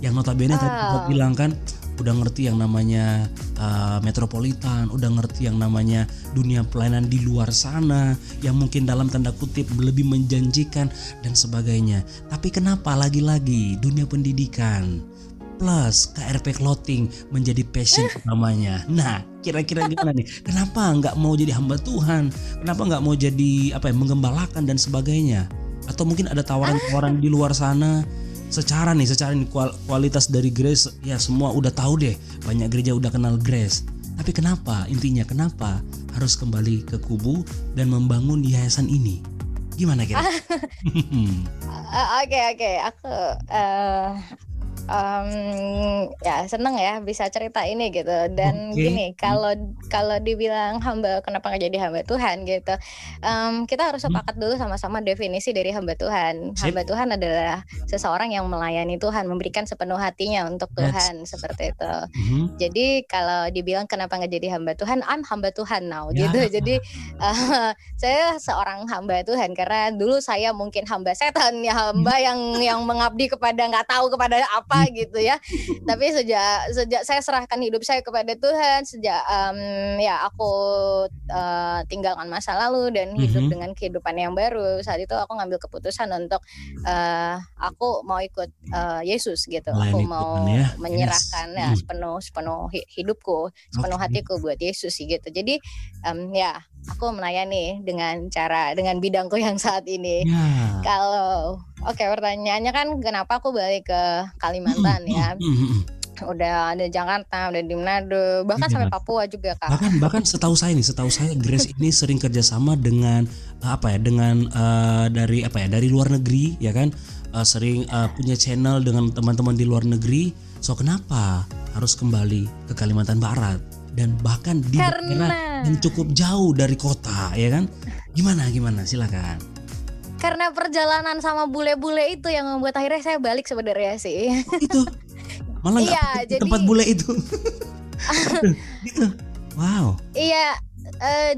Yang notabene oh. tadi bilang kan, udah ngerti yang namanya uh, metropolitan, udah ngerti yang namanya dunia pelayanan di luar sana yang mungkin dalam tanda kutip lebih menjanjikan dan sebagainya. Tapi kenapa lagi-lagi dunia pendidikan plus KRP clothing menjadi passion namanya. Nah, kira-kira gimana nih? Kenapa nggak mau jadi hamba Tuhan? Kenapa nggak mau jadi apa ya menggembalakan dan sebagainya? Atau mungkin ada tawaran-tawaran di luar sana secara nih secara nih kualitas dari Grace ya semua udah tahu deh banyak gereja udah kenal Grace tapi kenapa intinya kenapa harus kembali ke kubu dan membangun yayasan ini gimana kira? Oke oke aku uh, um, ya seneng ya bisa cerita ini gitu dan okay. gini kalau kalau dibilang hamba kenapa nggak jadi hamba Tuhan gitu um, kita harus hmm. sepakat dulu sama-sama definisi dari hamba Tuhan Sip. hamba Tuhan adalah seseorang yang melayani Tuhan memberikan sepenuh hatinya untuk Tuhan That's... seperti itu mm-hmm. jadi kalau dibilang kenapa nggak jadi hamba Tuhan I'm hamba Tuhan now ya. gitu jadi uh, saya seorang hamba Tuhan karena dulu saya mungkin hamba setan ya hamba hmm. yang yang mengabdi kepada nggak tahu kepada apa gitu ya tapi sejak sejak saya serahkan hidup saya kepada Tuhan sejak um, ya aku uh, tinggalkan masa lalu dan hidup mm -hmm. dengan kehidupan yang baru saat itu aku ngambil keputusan untuk uh, aku mau ikut uh, Yesus gitu Lain aku mau ya. menyerahkan yes. ya sepenuh sepenuh hidupku sepenuh okay. hatiku buat Yesus sih gitu jadi um, ya aku melayani dengan cara dengan bidangku yang saat ini. Yeah. Kalau oke okay, pertanyaannya kan kenapa aku balik ke Kalimantan ya? udah ada Jakarta, udah di Manado, bahkan iya, sampai Papua juga kak. Bahkan bahkan setahu saya nih, setahu saya Grace ini sering kerjasama dengan apa ya, dengan uh, dari apa ya, dari luar negeri ya kan, uh, sering uh, punya channel dengan teman-teman di luar negeri. So kenapa harus kembali ke Kalimantan Barat? dan bahkan di Karena... daerah yang cukup jauh dari kota ya kan gimana gimana silakan karena perjalanan sama bule-bule itu yang membuat akhirnya saya balik sebenarnya sih. Oh, itu? Malah iya, jadi... tempat bule itu? Gitu. Wow. Iya uh,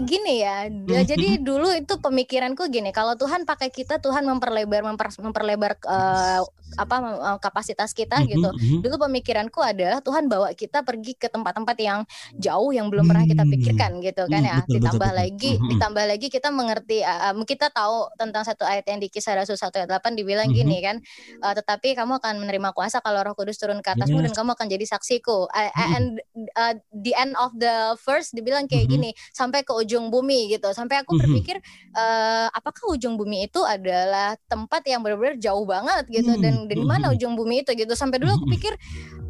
gini ya mm-hmm. jadi dulu itu pemikiranku gini kalau Tuhan pakai kita Tuhan memperlebar memper, memperlebar uh, apa uh, kapasitas kita mm-hmm. gitu mm-hmm. dulu pemikiranku adalah Tuhan bawa kita pergi ke tempat-tempat yang jauh yang belum pernah kita pikirkan gitu kan ya betul, ditambah betul, lagi betul. ditambah lagi kita mengerti uh, kita tahu tentang satu ayat yang di kisah Rasul 1 ayat 8 dibilang gini kan uh, tetapi kamu akan menerima kuasa kalau Roh Kudus turun ke atasmu yes. dan kamu akan jadi saksiku uh, and uh, the end of the first dibilang kayak gini sampai ke ujung bumi gitu. Sampai aku mhm. berpikir uh, apakah ujung bumi itu adalah tempat yang benar-benar jauh banget gitu? Dan mhm, dari mana mhm. ujung bumi itu gitu? Sampai dulu aku pikir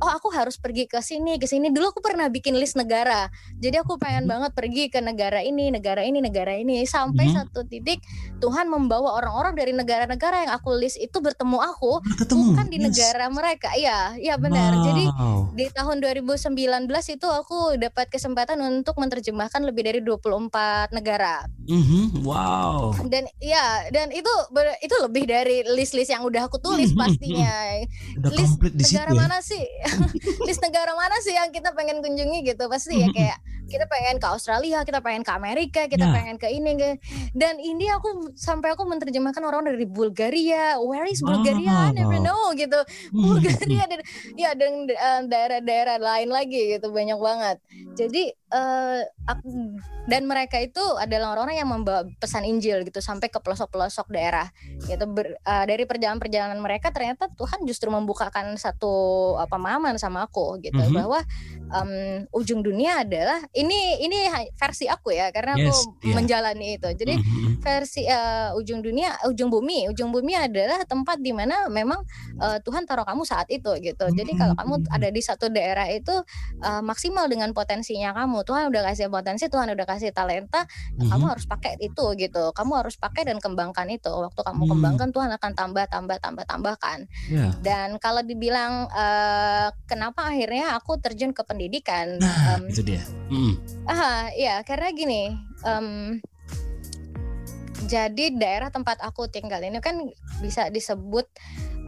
oh aku harus pergi ke sini ke sini. Dulu aku pernah bikin list negara. Jadi aku pengen banget pergi ke negara ini negara ini negara ini. Sampai satu titik Tuhan membawa orang-orang dari negara-negara yang aku list itu bertemu aku. Ketemu. bukan di yes. negara mereka. Iya iya benar. Wow. jadi di tahun 2019 itu aku dapat kesempatan untuk menerjemahkan lebih dari 24 negara. Mm-hmm. Wow. Dan ya dan itu itu lebih dari list-list yang udah aku tulis mm-hmm. pastinya. Udah list negara ya? mana sih? list negara mana sih yang kita pengen kunjungi gitu pasti ya mm-hmm. kayak kita pengen ke Australia, kita pengen ke Amerika, kita yeah. pengen ke ini ke dan ini aku sampai aku menerjemahkan orang dari Bulgaria. Where is Bulgaria? Oh. I never know gitu. Mm-hmm. Bulgaria dan ya dan uh, daerah-daerah lain lagi gitu banyak banget. Jadi uh, dan mereka itu adalah orang-orang yang membawa pesan Injil gitu sampai ke pelosok-pelosok daerah gitu Ber, uh, dari perjalanan-perjalanan mereka ternyata Tuhan justru membukakan satu apa pemahaman sama aku gitu mm -hmm. bahwa um, ujung dunia adalah ini ini versi aku ya karena yes, aku yeah. menjalani itu jadi mm -hmm. versi uh, ujung dunia ujung bumi ujung bumi adalah tempat di mana memang uh, Tuhan taruh kamu saat itu gitu jadi kalau kamu ada di satu daerah itu uh, maksimal dengan potensinya kamu Tuhan udah kasih potensi Tuhan udah kasih talenta mm-hmm. kamu harus pakai itu gitu kamu harus pakai dan kembangkan itu waktu kamu mm. kembangkan Tuhan akan tambah tambah tambah tambahkan yeah. dan kalau dibilang uh, kenapa akhirnya aku terjun ke pendidikan nah, um, itu dia mm. ah ya karena gini um, jadi daerah tempat aku tinggal ini kan bisa disebut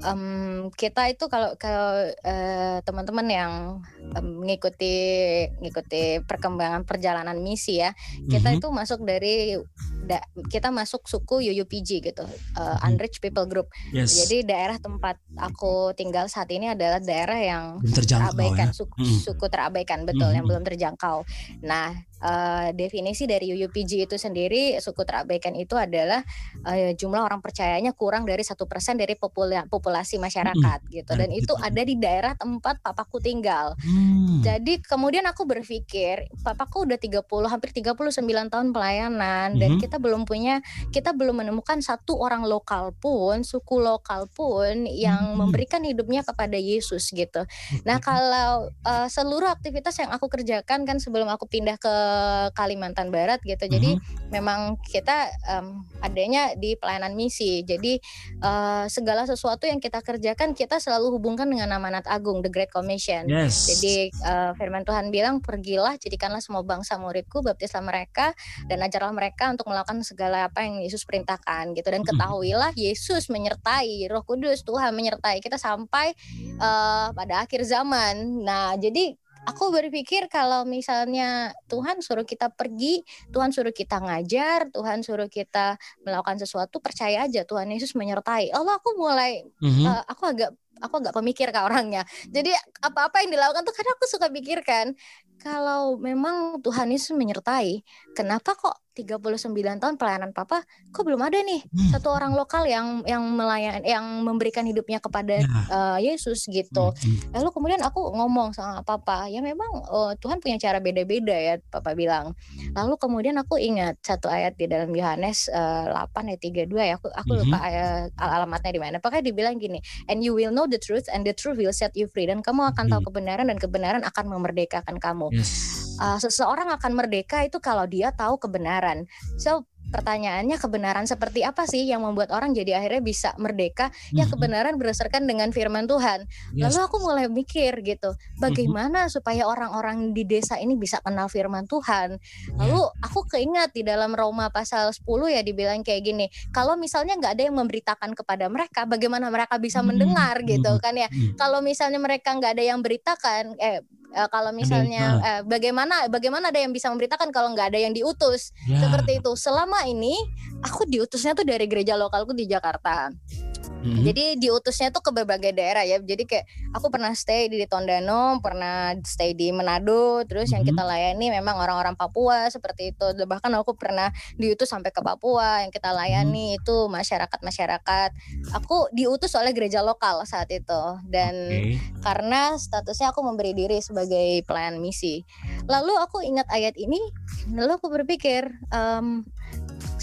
um, kita itu kalau kalau uh, teman-teman yang um, mengikuti mengikuti perkembangan perjalanan misi ya kita mm-hmm. itu masuk dari da, kita masuk suku UUPG gitu, uh, Unreached People Group. Yes. Jadi daerah tempat aku tinggal saat ini adalah daerah yang terabaikan, ya? suku, hmm. suku terabaikan betul, hmm. yang belum terjangkau. Nah, uh, definisi dari UUPG itu sendiri suku terabaikan itu adalah uh, jumlah orang percayanya kurang dari satu persen dari popula populasi masyarakat hmm. gitu, dan itu ada di daerah tempat papaku tinggal. Hmm. Jadi kemudian aku berpikir, papaku udah 30 hampir 39 tahun pelayanan dan kita belum punya kita belum menemukan satu orang lokal pun, suku lokal pun yang hmm. memberikan hidupnya kepada Yesus gitu. Nah, kalau uh, seluruh aktivitas yang aku kerjakan kan sebelum aku pindah ke Kalimantan Barat gitu. Jadi hmm. memang kita um, adanya di pelayanan misi. Jadi uh, segala sesuatu yang kita kerjakan kita selalu hubungkan dengan amanat agung, the Great Commission. Yes. Jadi uh, firman Tuhan bilang pergilah jadikanlah semua bangsa muridku, baptislah mereka dan ajarlah mereka untuk melakukan segala apa yang Yesus perintahkan gitu dan ketahuilah Yesus menyertai Roh Kudus Tuhan menyertai kita sampai uh, pada akhir zaman. Nah, jadi aku berpikir kalau misalnya Tuhan suruh kita pergi, Tuhan suruh kita ngajar, Tuhan suruh kita melakukan sesuatu, percaya aja Tuhan Yesus menyertai. Allah aku mulai, mm-hmm. uh, aku agak aku agak pemikir ke orangnya. Jadi apa-apa yang dilakukan tuh kadang aku suka pikirkan kalau memang Tuhan Yesus menyertai, kenapa kok 39 tahun pelayanan papa kok belum ada nih hmm. satu orang lokal yang yang melayan yang memberikan hidupnya kepada ya. uh, Yesus gitu. Hmm, hmm. Lalu kemudian aku ngomong sama papa, ya memang uh, Tuhan punya cara beda-beda ya papa bilang. Lalu kemudian aku ingat satu ayat di dalam Yohanes uh, 8 ayat 32 ya. Aku aku lupa hmm. uh, alamatnya di mana. Pokoknya dibilang gini, and you will know the truth and the truth will set you free dan kamu akan tahu hmm. kebenaran dan kebenaran akan memerdekakan kamu. Yes. Uh, seseorang akan merdeka itu kalau dia tahu kebenaran. So pertanyaannya kebenaran seperti apa sih yang membuat orang jadi akhirnya bisa merdeka ya mm-hmm. kebenaran berdasarkan dengan firman Tuhan yes. lalu aku mulai mikir gitu bagaimana mm-hmm. supaya orang-orang di desa ini bisa kenal firman Tuhan lalu aku keingat di dalam Roma pasal 10 ya dibilang kayak gini kalau misalnya nggak ada yang memberitakan kepada mereka bagaimana mereka bisa mm-hmm. mendengar gitu kan ya kalau misalnya mereka nggak ada yang beritakan eh uh, kalau misalnya uh, bagaimana bagaimana ada yang bisa memberitakan kalau nggak ada yang diutus ya. seperti itu selama ini aku diutusnya tuh dari gereja lokalku di Jakarta hmm Jadi diutusnya tuh ke berbagai daerah ya. Jadi kayak aku pernah stay di Tondano, pernah stay di Manado, terus mm-hmm. yang kita layani memang orang-orang Papua seperti itu. Bahkan aku pernah diutus sampai ke Papua yang kita layani mm-hmm. itu masyarakat-masyarakat. Aku diutus oleh gereja lokal saat itu dan okay. karena statusnya aku memberi diri sebagai pelayan misi. Lalu aku ingat ayat ini, lalu aku berpikir um,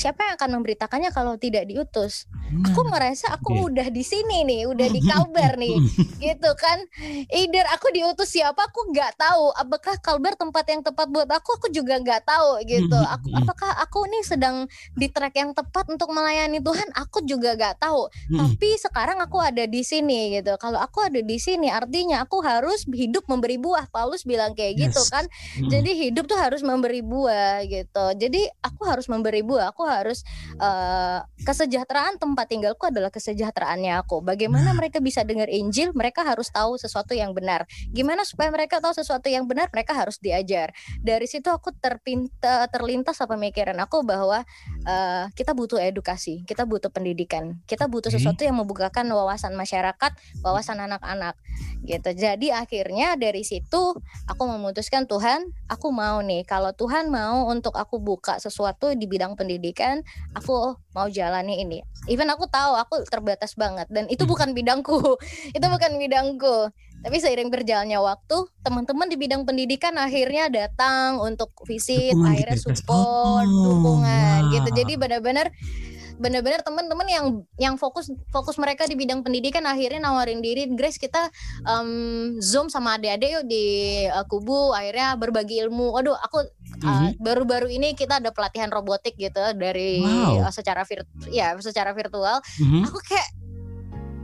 siapa yang akan memberitakannya kalau tidak diutus? Aku merasa aku okay. udah di sini nih, udah di Kalbar nih, gitu kan? Either aku diutus siapa, aku nggak tahu. Apakah Kalbar tempat yang tepat buat aku? Aku juga nggak tahu, gitu. Aku, apakah aku nih sedang di track yang tepat untuk melayani Tuhan? Aku juga nggak tahu. Tapi sekarang aku ada di sini, gitu. Kalau aku ada di sini, artinya aku harus hidup memberi buah. Paulus bilang kayak gitu yes. gitu kan. Jadi hidup tuh harus memberi buah, gitu. Jadi aku harus memberi buah. Aku harus uh, kesejahteraan tempat tinggalku adalah kesejahteraannya aku. Bagaimana nah. mereka bisa dengar Injil? Mereka harus tahu sesuatu yang benar. Gimana supaya mereka tahu sesuatu yang benar? Mereka harus diajar. Dari situ aku terpinta terlintas apa pemikiran aku bahwa uh, kita butuh edukasi, kita butuh pendidikan, kita butuh okay. sesuatu yang membukakan wawasan masyarakat, wawasan anak-anak gitu. Jadi akhirnya dari situ aku memutuskan Tuhan, aku mau nih kalau Tuhan mau untuk aku buka sesuatu di bidang pendidikan kan aku mau jalani ini. Even aku tahu aku terbatas banget. Dan itu hmm. bukan bidangku. Itu bukan bidangku. Tapi seiring berjalannya waktu teman-teman di bidang pendidikan akhirnya datang untuk visit dukungan akhirnya support oh, dukungan wow. gitu jadi benar-benar benar-benar teman-teman yang yang fokus fokus mereka di bidang pendidikan akhirnya nawarin diri Grace kita um, zoom sama adik-adik yuk di uh, kubu akhirnya berbagi ilmu waduh aku uh, baru-baru ini kita ada pelatihan robotik gitu dari wow. uh, secara vir ya secara virtual mm-hmm. aku kayak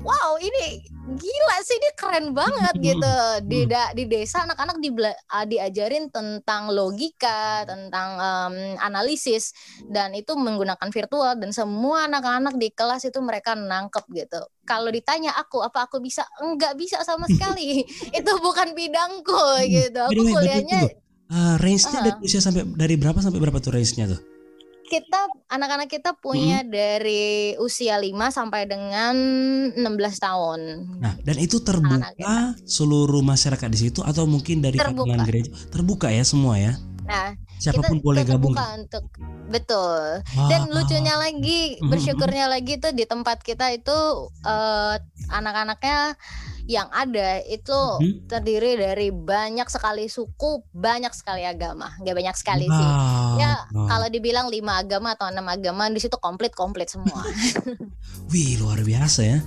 wow ini gila sih ini keren banget gitu. Di da, di desa anak-anak di, uh, diajarin tentang logika tentang um, analisis dan itu menggunakan virtual dan semua anak-anak di kelas itu mereka nangkep gitu. Kalau ditanya aku apa aku bisa? Enggak bisa sama sekali. Itu bukan bidangku gitu. Aku kuliahnya uh, range-nya uh -huh. dari usia sampai dari berapa sampai berapa tuh range-nya tuh kita anak-anak kita punya hmm. dari usia 5 sampai dengan 16 tahun. Nah, dan itu terbuka seluruh masyarakat di situ atau mungkin dari terbuka. gereja? Terbuka ya semua ya. Nah, siapa pun kita, boleh gabung. untuk betul. Wah. Dan lucunya lagi, bersyukurnya lagi tuh di tempat kita itu uh, anak-anaknya yang ada itu hmm. terdiri dari banyak sekali suku, banyak sekali agama. Nggak banyak sekali wow. sih. Ya wow. kalau dibilang lima agama atau enam agama di situ komplit komplit semua. Wih luar biasa ya.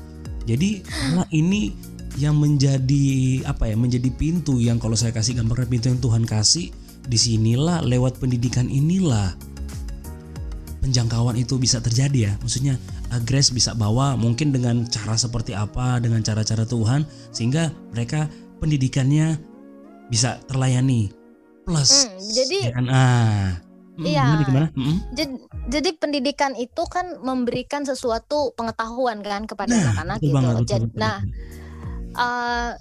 Jadi ini yang menjadi apa ya menjadi pintu yang kalau saya kasih gambaran pintu yang Tuhan kasih di sinilah lewat pendidikan inilah penjangkauan itu bisa terjadi ya maksudnya Grace bisa bawa mungkin dengan cara seperti apa dengan cara-cara Tuhan sehingga mereka pendidikannya bisa terlayani plus hmm, jadi ya kan ah hmm, Iya. Gimana, Hmm. Jadi, jadi pendidikan itu kan memberikan sesuatu pengetahuan kan kepada nah, anak-anak gitu. Banget, betul, betul, nah, Uh,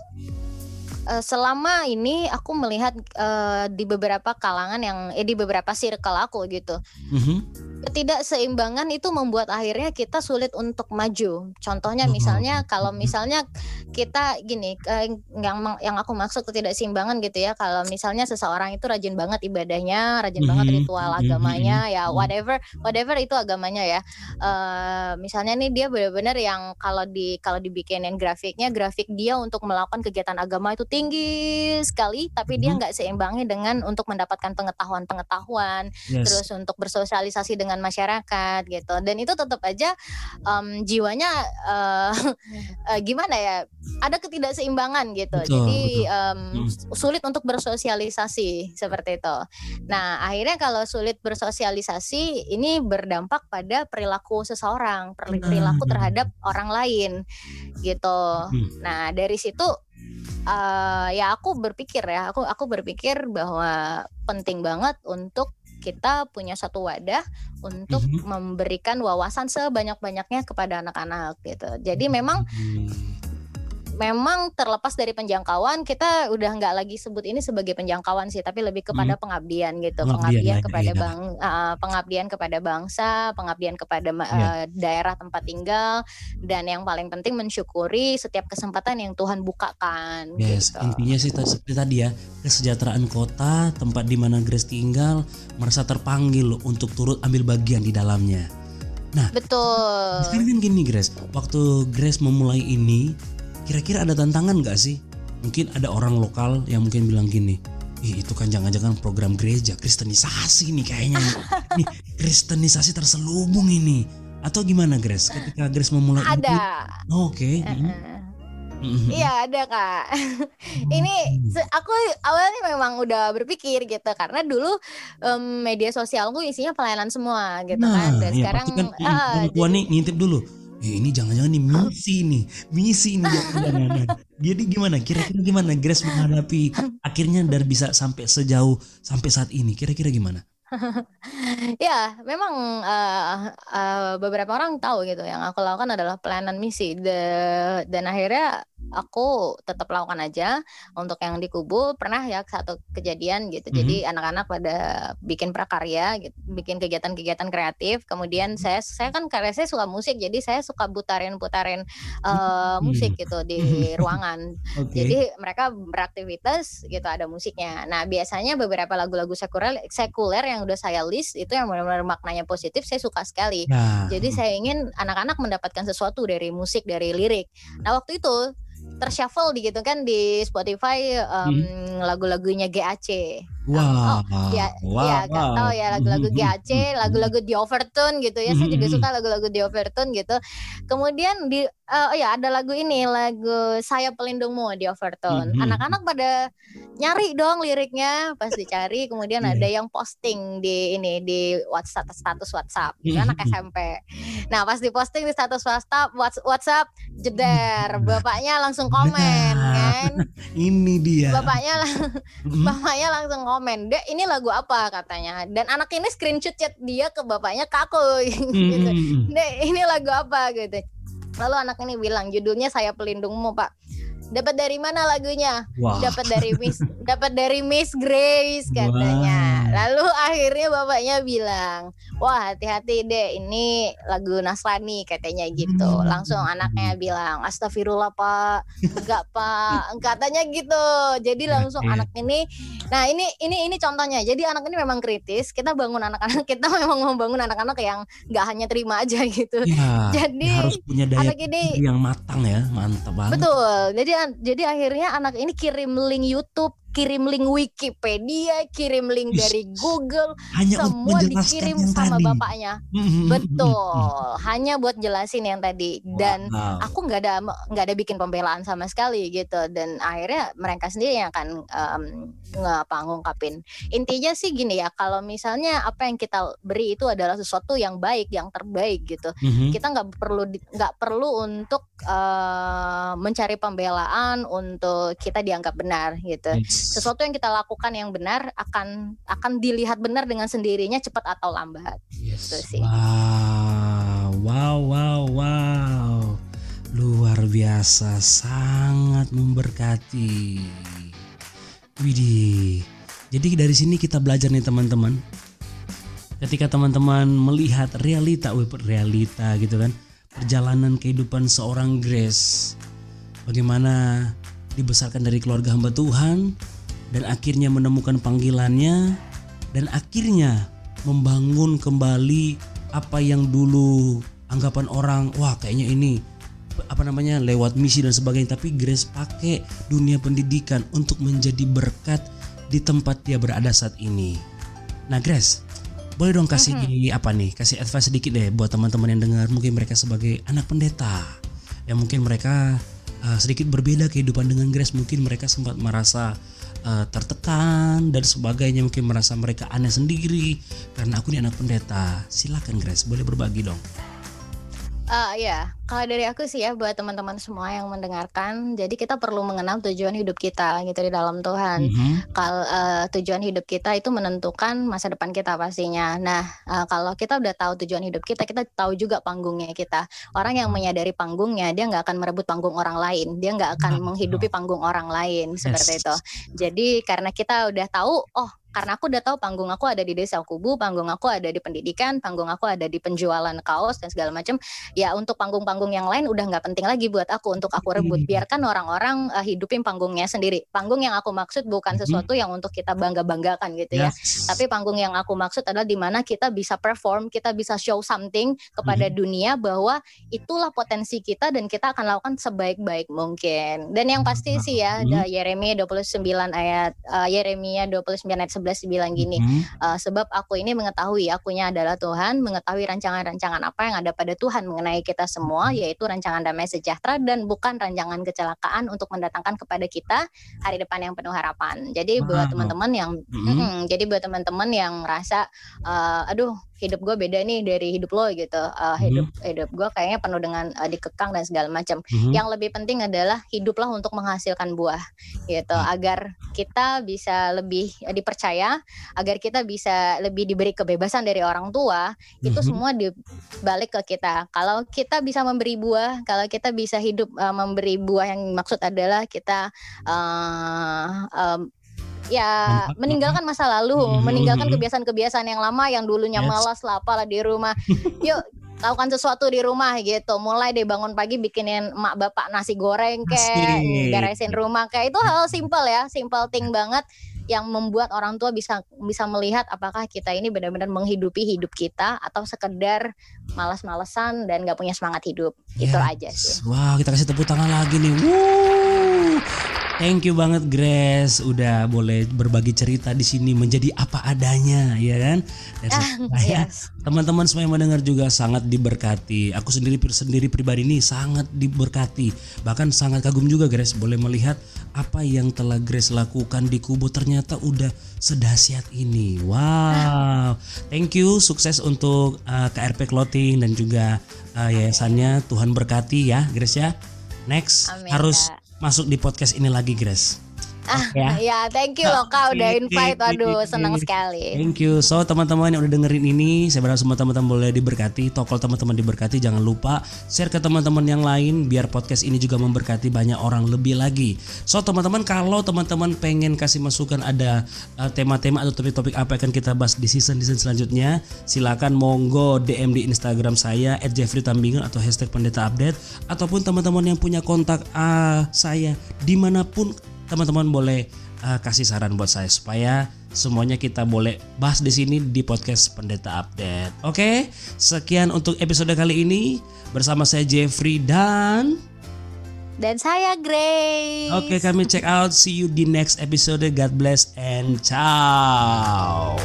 uh, selama ini aku melihat uh, di beberapa kalangan yang eh di beberapa circle aku gitu. Mm -hmm ketidakseimbangan itu membuat akhirnya kita sulit untuk maju. Contohnya misalnya kalau misalnya kita gini yang yang aku maksud ketidakseimbangan gitu ya. Kalau misalnya seseorang itu rajin banget ibadahnya, rajin banget mm-hmm. ritual mm-hmm. agamanya ya mm-hmm. whatever whatever itu agamanya ya. Uh, misalnya nih dia benar-benar yang kalau di kalau dibikinin grafiknya grafik dia untuk melakukan kegiatan agama itu tinggi sekali tapi dia nggak seimbangi dengan untuk mendapatkan pengetahuan-pengetahuan yes. terus untuk bersosialisasi dengan masyarakat gitu. Dan itu tetap aja um, jiwanya uh, uh, gimana ya ada ketidakseimbangan gitu. Betul, jadi betul. Um, sulit untuk bersosialisasi seperti itu. Nah akhirnya kalau sulit bersosialisasi ini berdampak pada perilaku seseorang perilaku terhadap orang lain gitu. Hmm. nah dari situ uh, ya aku berpikir ya aku aku berpikir bahwa penting banget untuk kita punya satu wadah untuk mm -hmm. memberikan wawasan sebanyak-banyaknya kepada anak-anak gitu. Jadi memang mm memang terlepas dari penjangkauan kita udah nggak lagi sebut ini sebagai penjangkauan sih tapi lebih kepada hmm. pengabdian gitu pengabdian, pengabdian kepada iya. bang uh, pengabdian kepada bangsa pengabdian kepada uh, yeah. daerah tempat tinggal dan yang paling penting mensyukuri setiap kesempatan yang Tuhan bukakan yes gitu. intinya sih seperti tadi ya kesejahteraan kota tempat di mana Grace tinggal merasa terpanggil untuk turut ambil bagian di dalamnya Nah, betul. Sekarang kan gini Grace, waktu Grace memulai ini, kira-kira ada tantangan gak sih? Mungkin ada orang lokal yang mungkin bilang gini, Ih, itu kan jangan-jangan program gereja kristenisasi nih kayaknya nih kristenisasi terselubung ini atau gimana Grace ketika Grace memulai ada oh, oke okay. uh -uh. Iya ada kak. Ini aku awalnya memang udah berpikir gitu karena dulu um, media sosialku isinya pelayanan semua gitu nah, kan. Dan iya, sekarang kan, uh, jadi, nih ngintip dulu eh, ini jangan-jangan nih misi nih misi nih jangan-jangan jadi gimana? Kira-kira gimana Grace menghadapi akhirnya dan bisa sampai sejauh sampai saat ini? Kira-kira gimana? Ya, memang uh, uh, beberapa orang tahu gitu. Yang aku lakukan adalah pelayanan misi. De, dan akhirnya aku tetap lakukan aja untuk yang di kubu pernah ya satu kejadian gitu. Mm -hmm. Jadi anak-anak pada bikin prakarya gitu, bikin kegiatan-kegiatan kreatif. Kemudian mhm. saya saya kan karya saya suka musik jadi saya suka putarin-putarin uh, musik gitu di ruangan. Okay. Jadi mereka beraktivitas gitu ada musiknya. Nah, biasanya beberapa lagu-lagu sekuler sekuler yang udah saya list itu yang benar-benar maknanya positif saya suka sekali. Nah. Jadi saya ingin anak-anak mendapatkan sesuatu dari musik, dari lirik. Nah, waktu itu tershuffle gitu kan di Spotify um, hmm. lagu-lagunya GAC. Wow. Oh, ya, wow, ya wow. gak tahu ya lagu-lagu GAC, lagu-lagu di Overtone gitu ya. Saya juga suka lagu-lagu di Overtone gitu. Kemudian di uh, oh ya ada lagu ini, lagu Saya Pelindungmu di Overtone. Anak-anak pada nyari dong liriknya, pas dicari kemudian ada yang posting di ini di WhatsApp status WhatsApp. Gitu, anak SMP. Nah, pas diposting di status WhatsApp WhatsApp jeder, bapaknya langsung komen kan. Ini dia. Bapaknya bapaknya langsung komen komen dek ini lagu apa? katanya. Dan anak ini screenshot chat dia ke bapaknya ke aku gitu. hmm. dek ini lagu apa? gitu. Lalu anak ini bilang judulnya saya pelindungmu pak dapat dari mana lagunya wow. dapat dari Miss dapat dari Miss Grace katanya lalu akhirnya bapaknya bilang, wah hati-hati deh ini lagu Nasrani katanya gitu. Hmm. Langsung anaknya bilang, astagfirullah pak, enggak pak, katanya gitu. Jadi langsung Oke. anak ini, nah ini ini ini contohnya. Jadi anak ini memang kritis. Kita bangun anak-anak kita memang membangun anak-anak yang nggak hanya terima aja gitu. Iya. Jadi, ya harus punya daya Anak ini yang matang ya, mantap banget. Betul. Jadi jadi akhirnya anak ini kirim link YouTube, kirim link Wikipedia, kirim link dari Google, Hanya semua dikirim yang sama tadi. bapaknya. Hmm, Betul. Hanya buat jelasin yang tadi dan Wow. aku nggak ada nggak ada bikin pembelaan sama sekali gitu dan akhirnya mereka sendiri yang akan em, ngapa ngungkapin intinya sih gini ya kalau misalnya apa yang kita beri itu adalah sesuatu yang baik yang terbaik gitu Mhm. kita nggak perlu nggak perlu untuk eh, mencari pembelaan untuk kita dianggap benar gitu Yes. Sesuatu yang kita lakukan yang benar akan akan dilihat benar dengan sendirinya cepat atau lambat Yes. Itu sih. Wow, wow, wow, wow. Luar biasa, sangat memberkati. Widih. Jadi dari sini kita belajar nih teman-teman. Ketika teman-teman melihat realita, realita gitu kan, perjalanan kehidupan seorang Grace, bagaimana dibesarkan dari keluarga hamba Tuhan dan akhirnya menemukan panggilannya dan akhirnya membangun kembali apa yang dulu anggapan orang wah kayaknya ini apa namanya lewat misi dan sebagainya tapi Grace pakai dunia pendidikan untuk menjadi berkat di tempat dia berada saat ini. Nah Grace, boleh dong kasih apa nih? Kasih advice sedikit deh buat teman-teman yang dengar mungkin mereka sebagai anak pendeta yang mungkin mereka uh, sedikit berbeda kehidupan dengan Grace. Mungkin mereka sempat merasa uh, tertekan dan sebagainya. Mungkin merasa mereka aneh sendiri. Karena aku ini anak pendeta. Silakan Grace. Boleh berbagi dong Ah ya, kalau dari aku sih ya buat teman-teman semua yang mendengarkan, jadi kita perlu mengenal tujuan hidup kita gitu di dalam Tuhan. Mhm. Kalau eh, tujuan hidup kita itu menentukan masa depan kita pastinya. Nah, eh, kalau kita udah tahu tujuan hidup kita, kita tahu juga panggungnya kita. Orang yang menyadari panggungnya, dia nggak akan merebut panggung orang lain, dia nggak akan menghidupi panggung orang lain seperti Yes. itu. Jadi karena kita udah tahu, oh karena aku udah tahu panggung aku ada di desa kubu, panggung aku ada di pendidikan, panggung aku ada di penjualan kaos dan segala macam. Ya untuk panggung-panggung yang lain udah nggak penting lagi buat aku untuk aku rebut. Hmm. Biarkan orang-orang eh, hidupin panggungnya sendiri. Panggung yang aku maksud bukan Mhm. sesuatu yang untuk kita bangga-banggakan gitu ya. Yes. Tapi panggung yang aku maksud adalah di mana kita bisa perform, kita bisa show something kepada dunia bahwa itulah potensi kita dan kita akan lakukan sebaik-baik mungkin. Dan yang pasti sih ya, ada Yeremia 29 ayat eh, Yeremia 29 ayat 11 bilang gini, Mhm. Uh, sebab aku ini mengetahui akunya adalah Tuhan, mengetahui rancangan-rancangan apa yang ada pada Tuhan mengenai kita semua, yaitu rancangan damai sejahtera dan bukan rancangan kecelakaan untuk mendatangkan kepada kita hari depan yang penuh harapan. Jadi Wow. buat teman-teman yang, Mhm. Mm-mm, jadi buat teman-teman yang merasa, uh, aduh hidup gue beda nih dari hidup lo gitu, Uh, hidup hidup gue kayaknya penuh dengan uh, dikekang dan segala macam. Mhm. Yang lebih penting adalah hiduplah untuk menghasilkan buah gitu Hmm. agar kita bisa lebih eh, dipercaya, agar kita bisa lebih diberi kebebasan dari orang tua, itu Mhm. semua dibalik ke kita. Kalau kita bisa memberi buah, kalau kita bisa hidup eh, memberi buah yang maksud adalah kita eh, em, ya meninggalkan masa lalu, Mhm. meninggalkan kebiasaan-kebiasaan yang lama yang dulunya Yes. malas lah apalah di rumah. Yuk lakukan sesuatu di rumah gitu. Mulai deh bangun pagi bikinin emak bapak nasi goreng kayak beresin rumah kayak itu hal simpel ya, simple thing banget yang membuat orang tua bisa bisa melihat apakah kita ini benar-benar menghidupi hidup kita atau sekedar malas-malesan dan gak punya semangat hidup. Itu Yes. aja sih. Wah, kita kasih tepuk tangan lagi nih. Wuh. Thank you banget Grace udah boleh berbagi cerita di sini menjadi apa adanya, ya kan? Dan saya Yes. teman-teman semua yang mendengar juga sangat diberkati. Aku sendiri sendiri pribadi ini sangat diberkati. Bahkan sangat kagum juga Grace boleh melihat apa yang telah Grace lakukan di Kubu ternyata udah sedahsyat ini. Wow. Thank you, sukses untuk uh, KRP Clothing dan juga uh, yayasannya. Tuhan berkati ya, Grace ya. Next Amin, harus Kak. Masuk di podcast ini lagi, Grace. Ah, ya. ya, thank you loh Kak udah invite. Waduh, senang sekali. Thank you. So, teman-teman yang udah dengerin ini, saya berharap semua teman-teman boleh diberkati. Tokol teman-teman diberkati, jangan lupa share ke teman-teman yang lain biar podcast ini juga memberkati banyak orang lebih lagi. So, teman-teman kalau teman-teman pengen kasih masukan ada uh, tema-tema atau topik-topik apa yang akan kita bahas di season-season selanjutnya, silakan monggo DM di Instagram saya @jeffreytambingan atau hashtag pendeta update ataupun teman-teman yang punya kontak uh, saya di mana pun teman-teman boleh uh, kasih saran buat saya supaya semuanya kita boleh bahas di sini di podcast Pendeta Update. Oke, sekian untuk episode kali ini bersama saya Jeffrey dan dan saya Grace. Oke, kami check out. See you di next episode. God bless and ciao.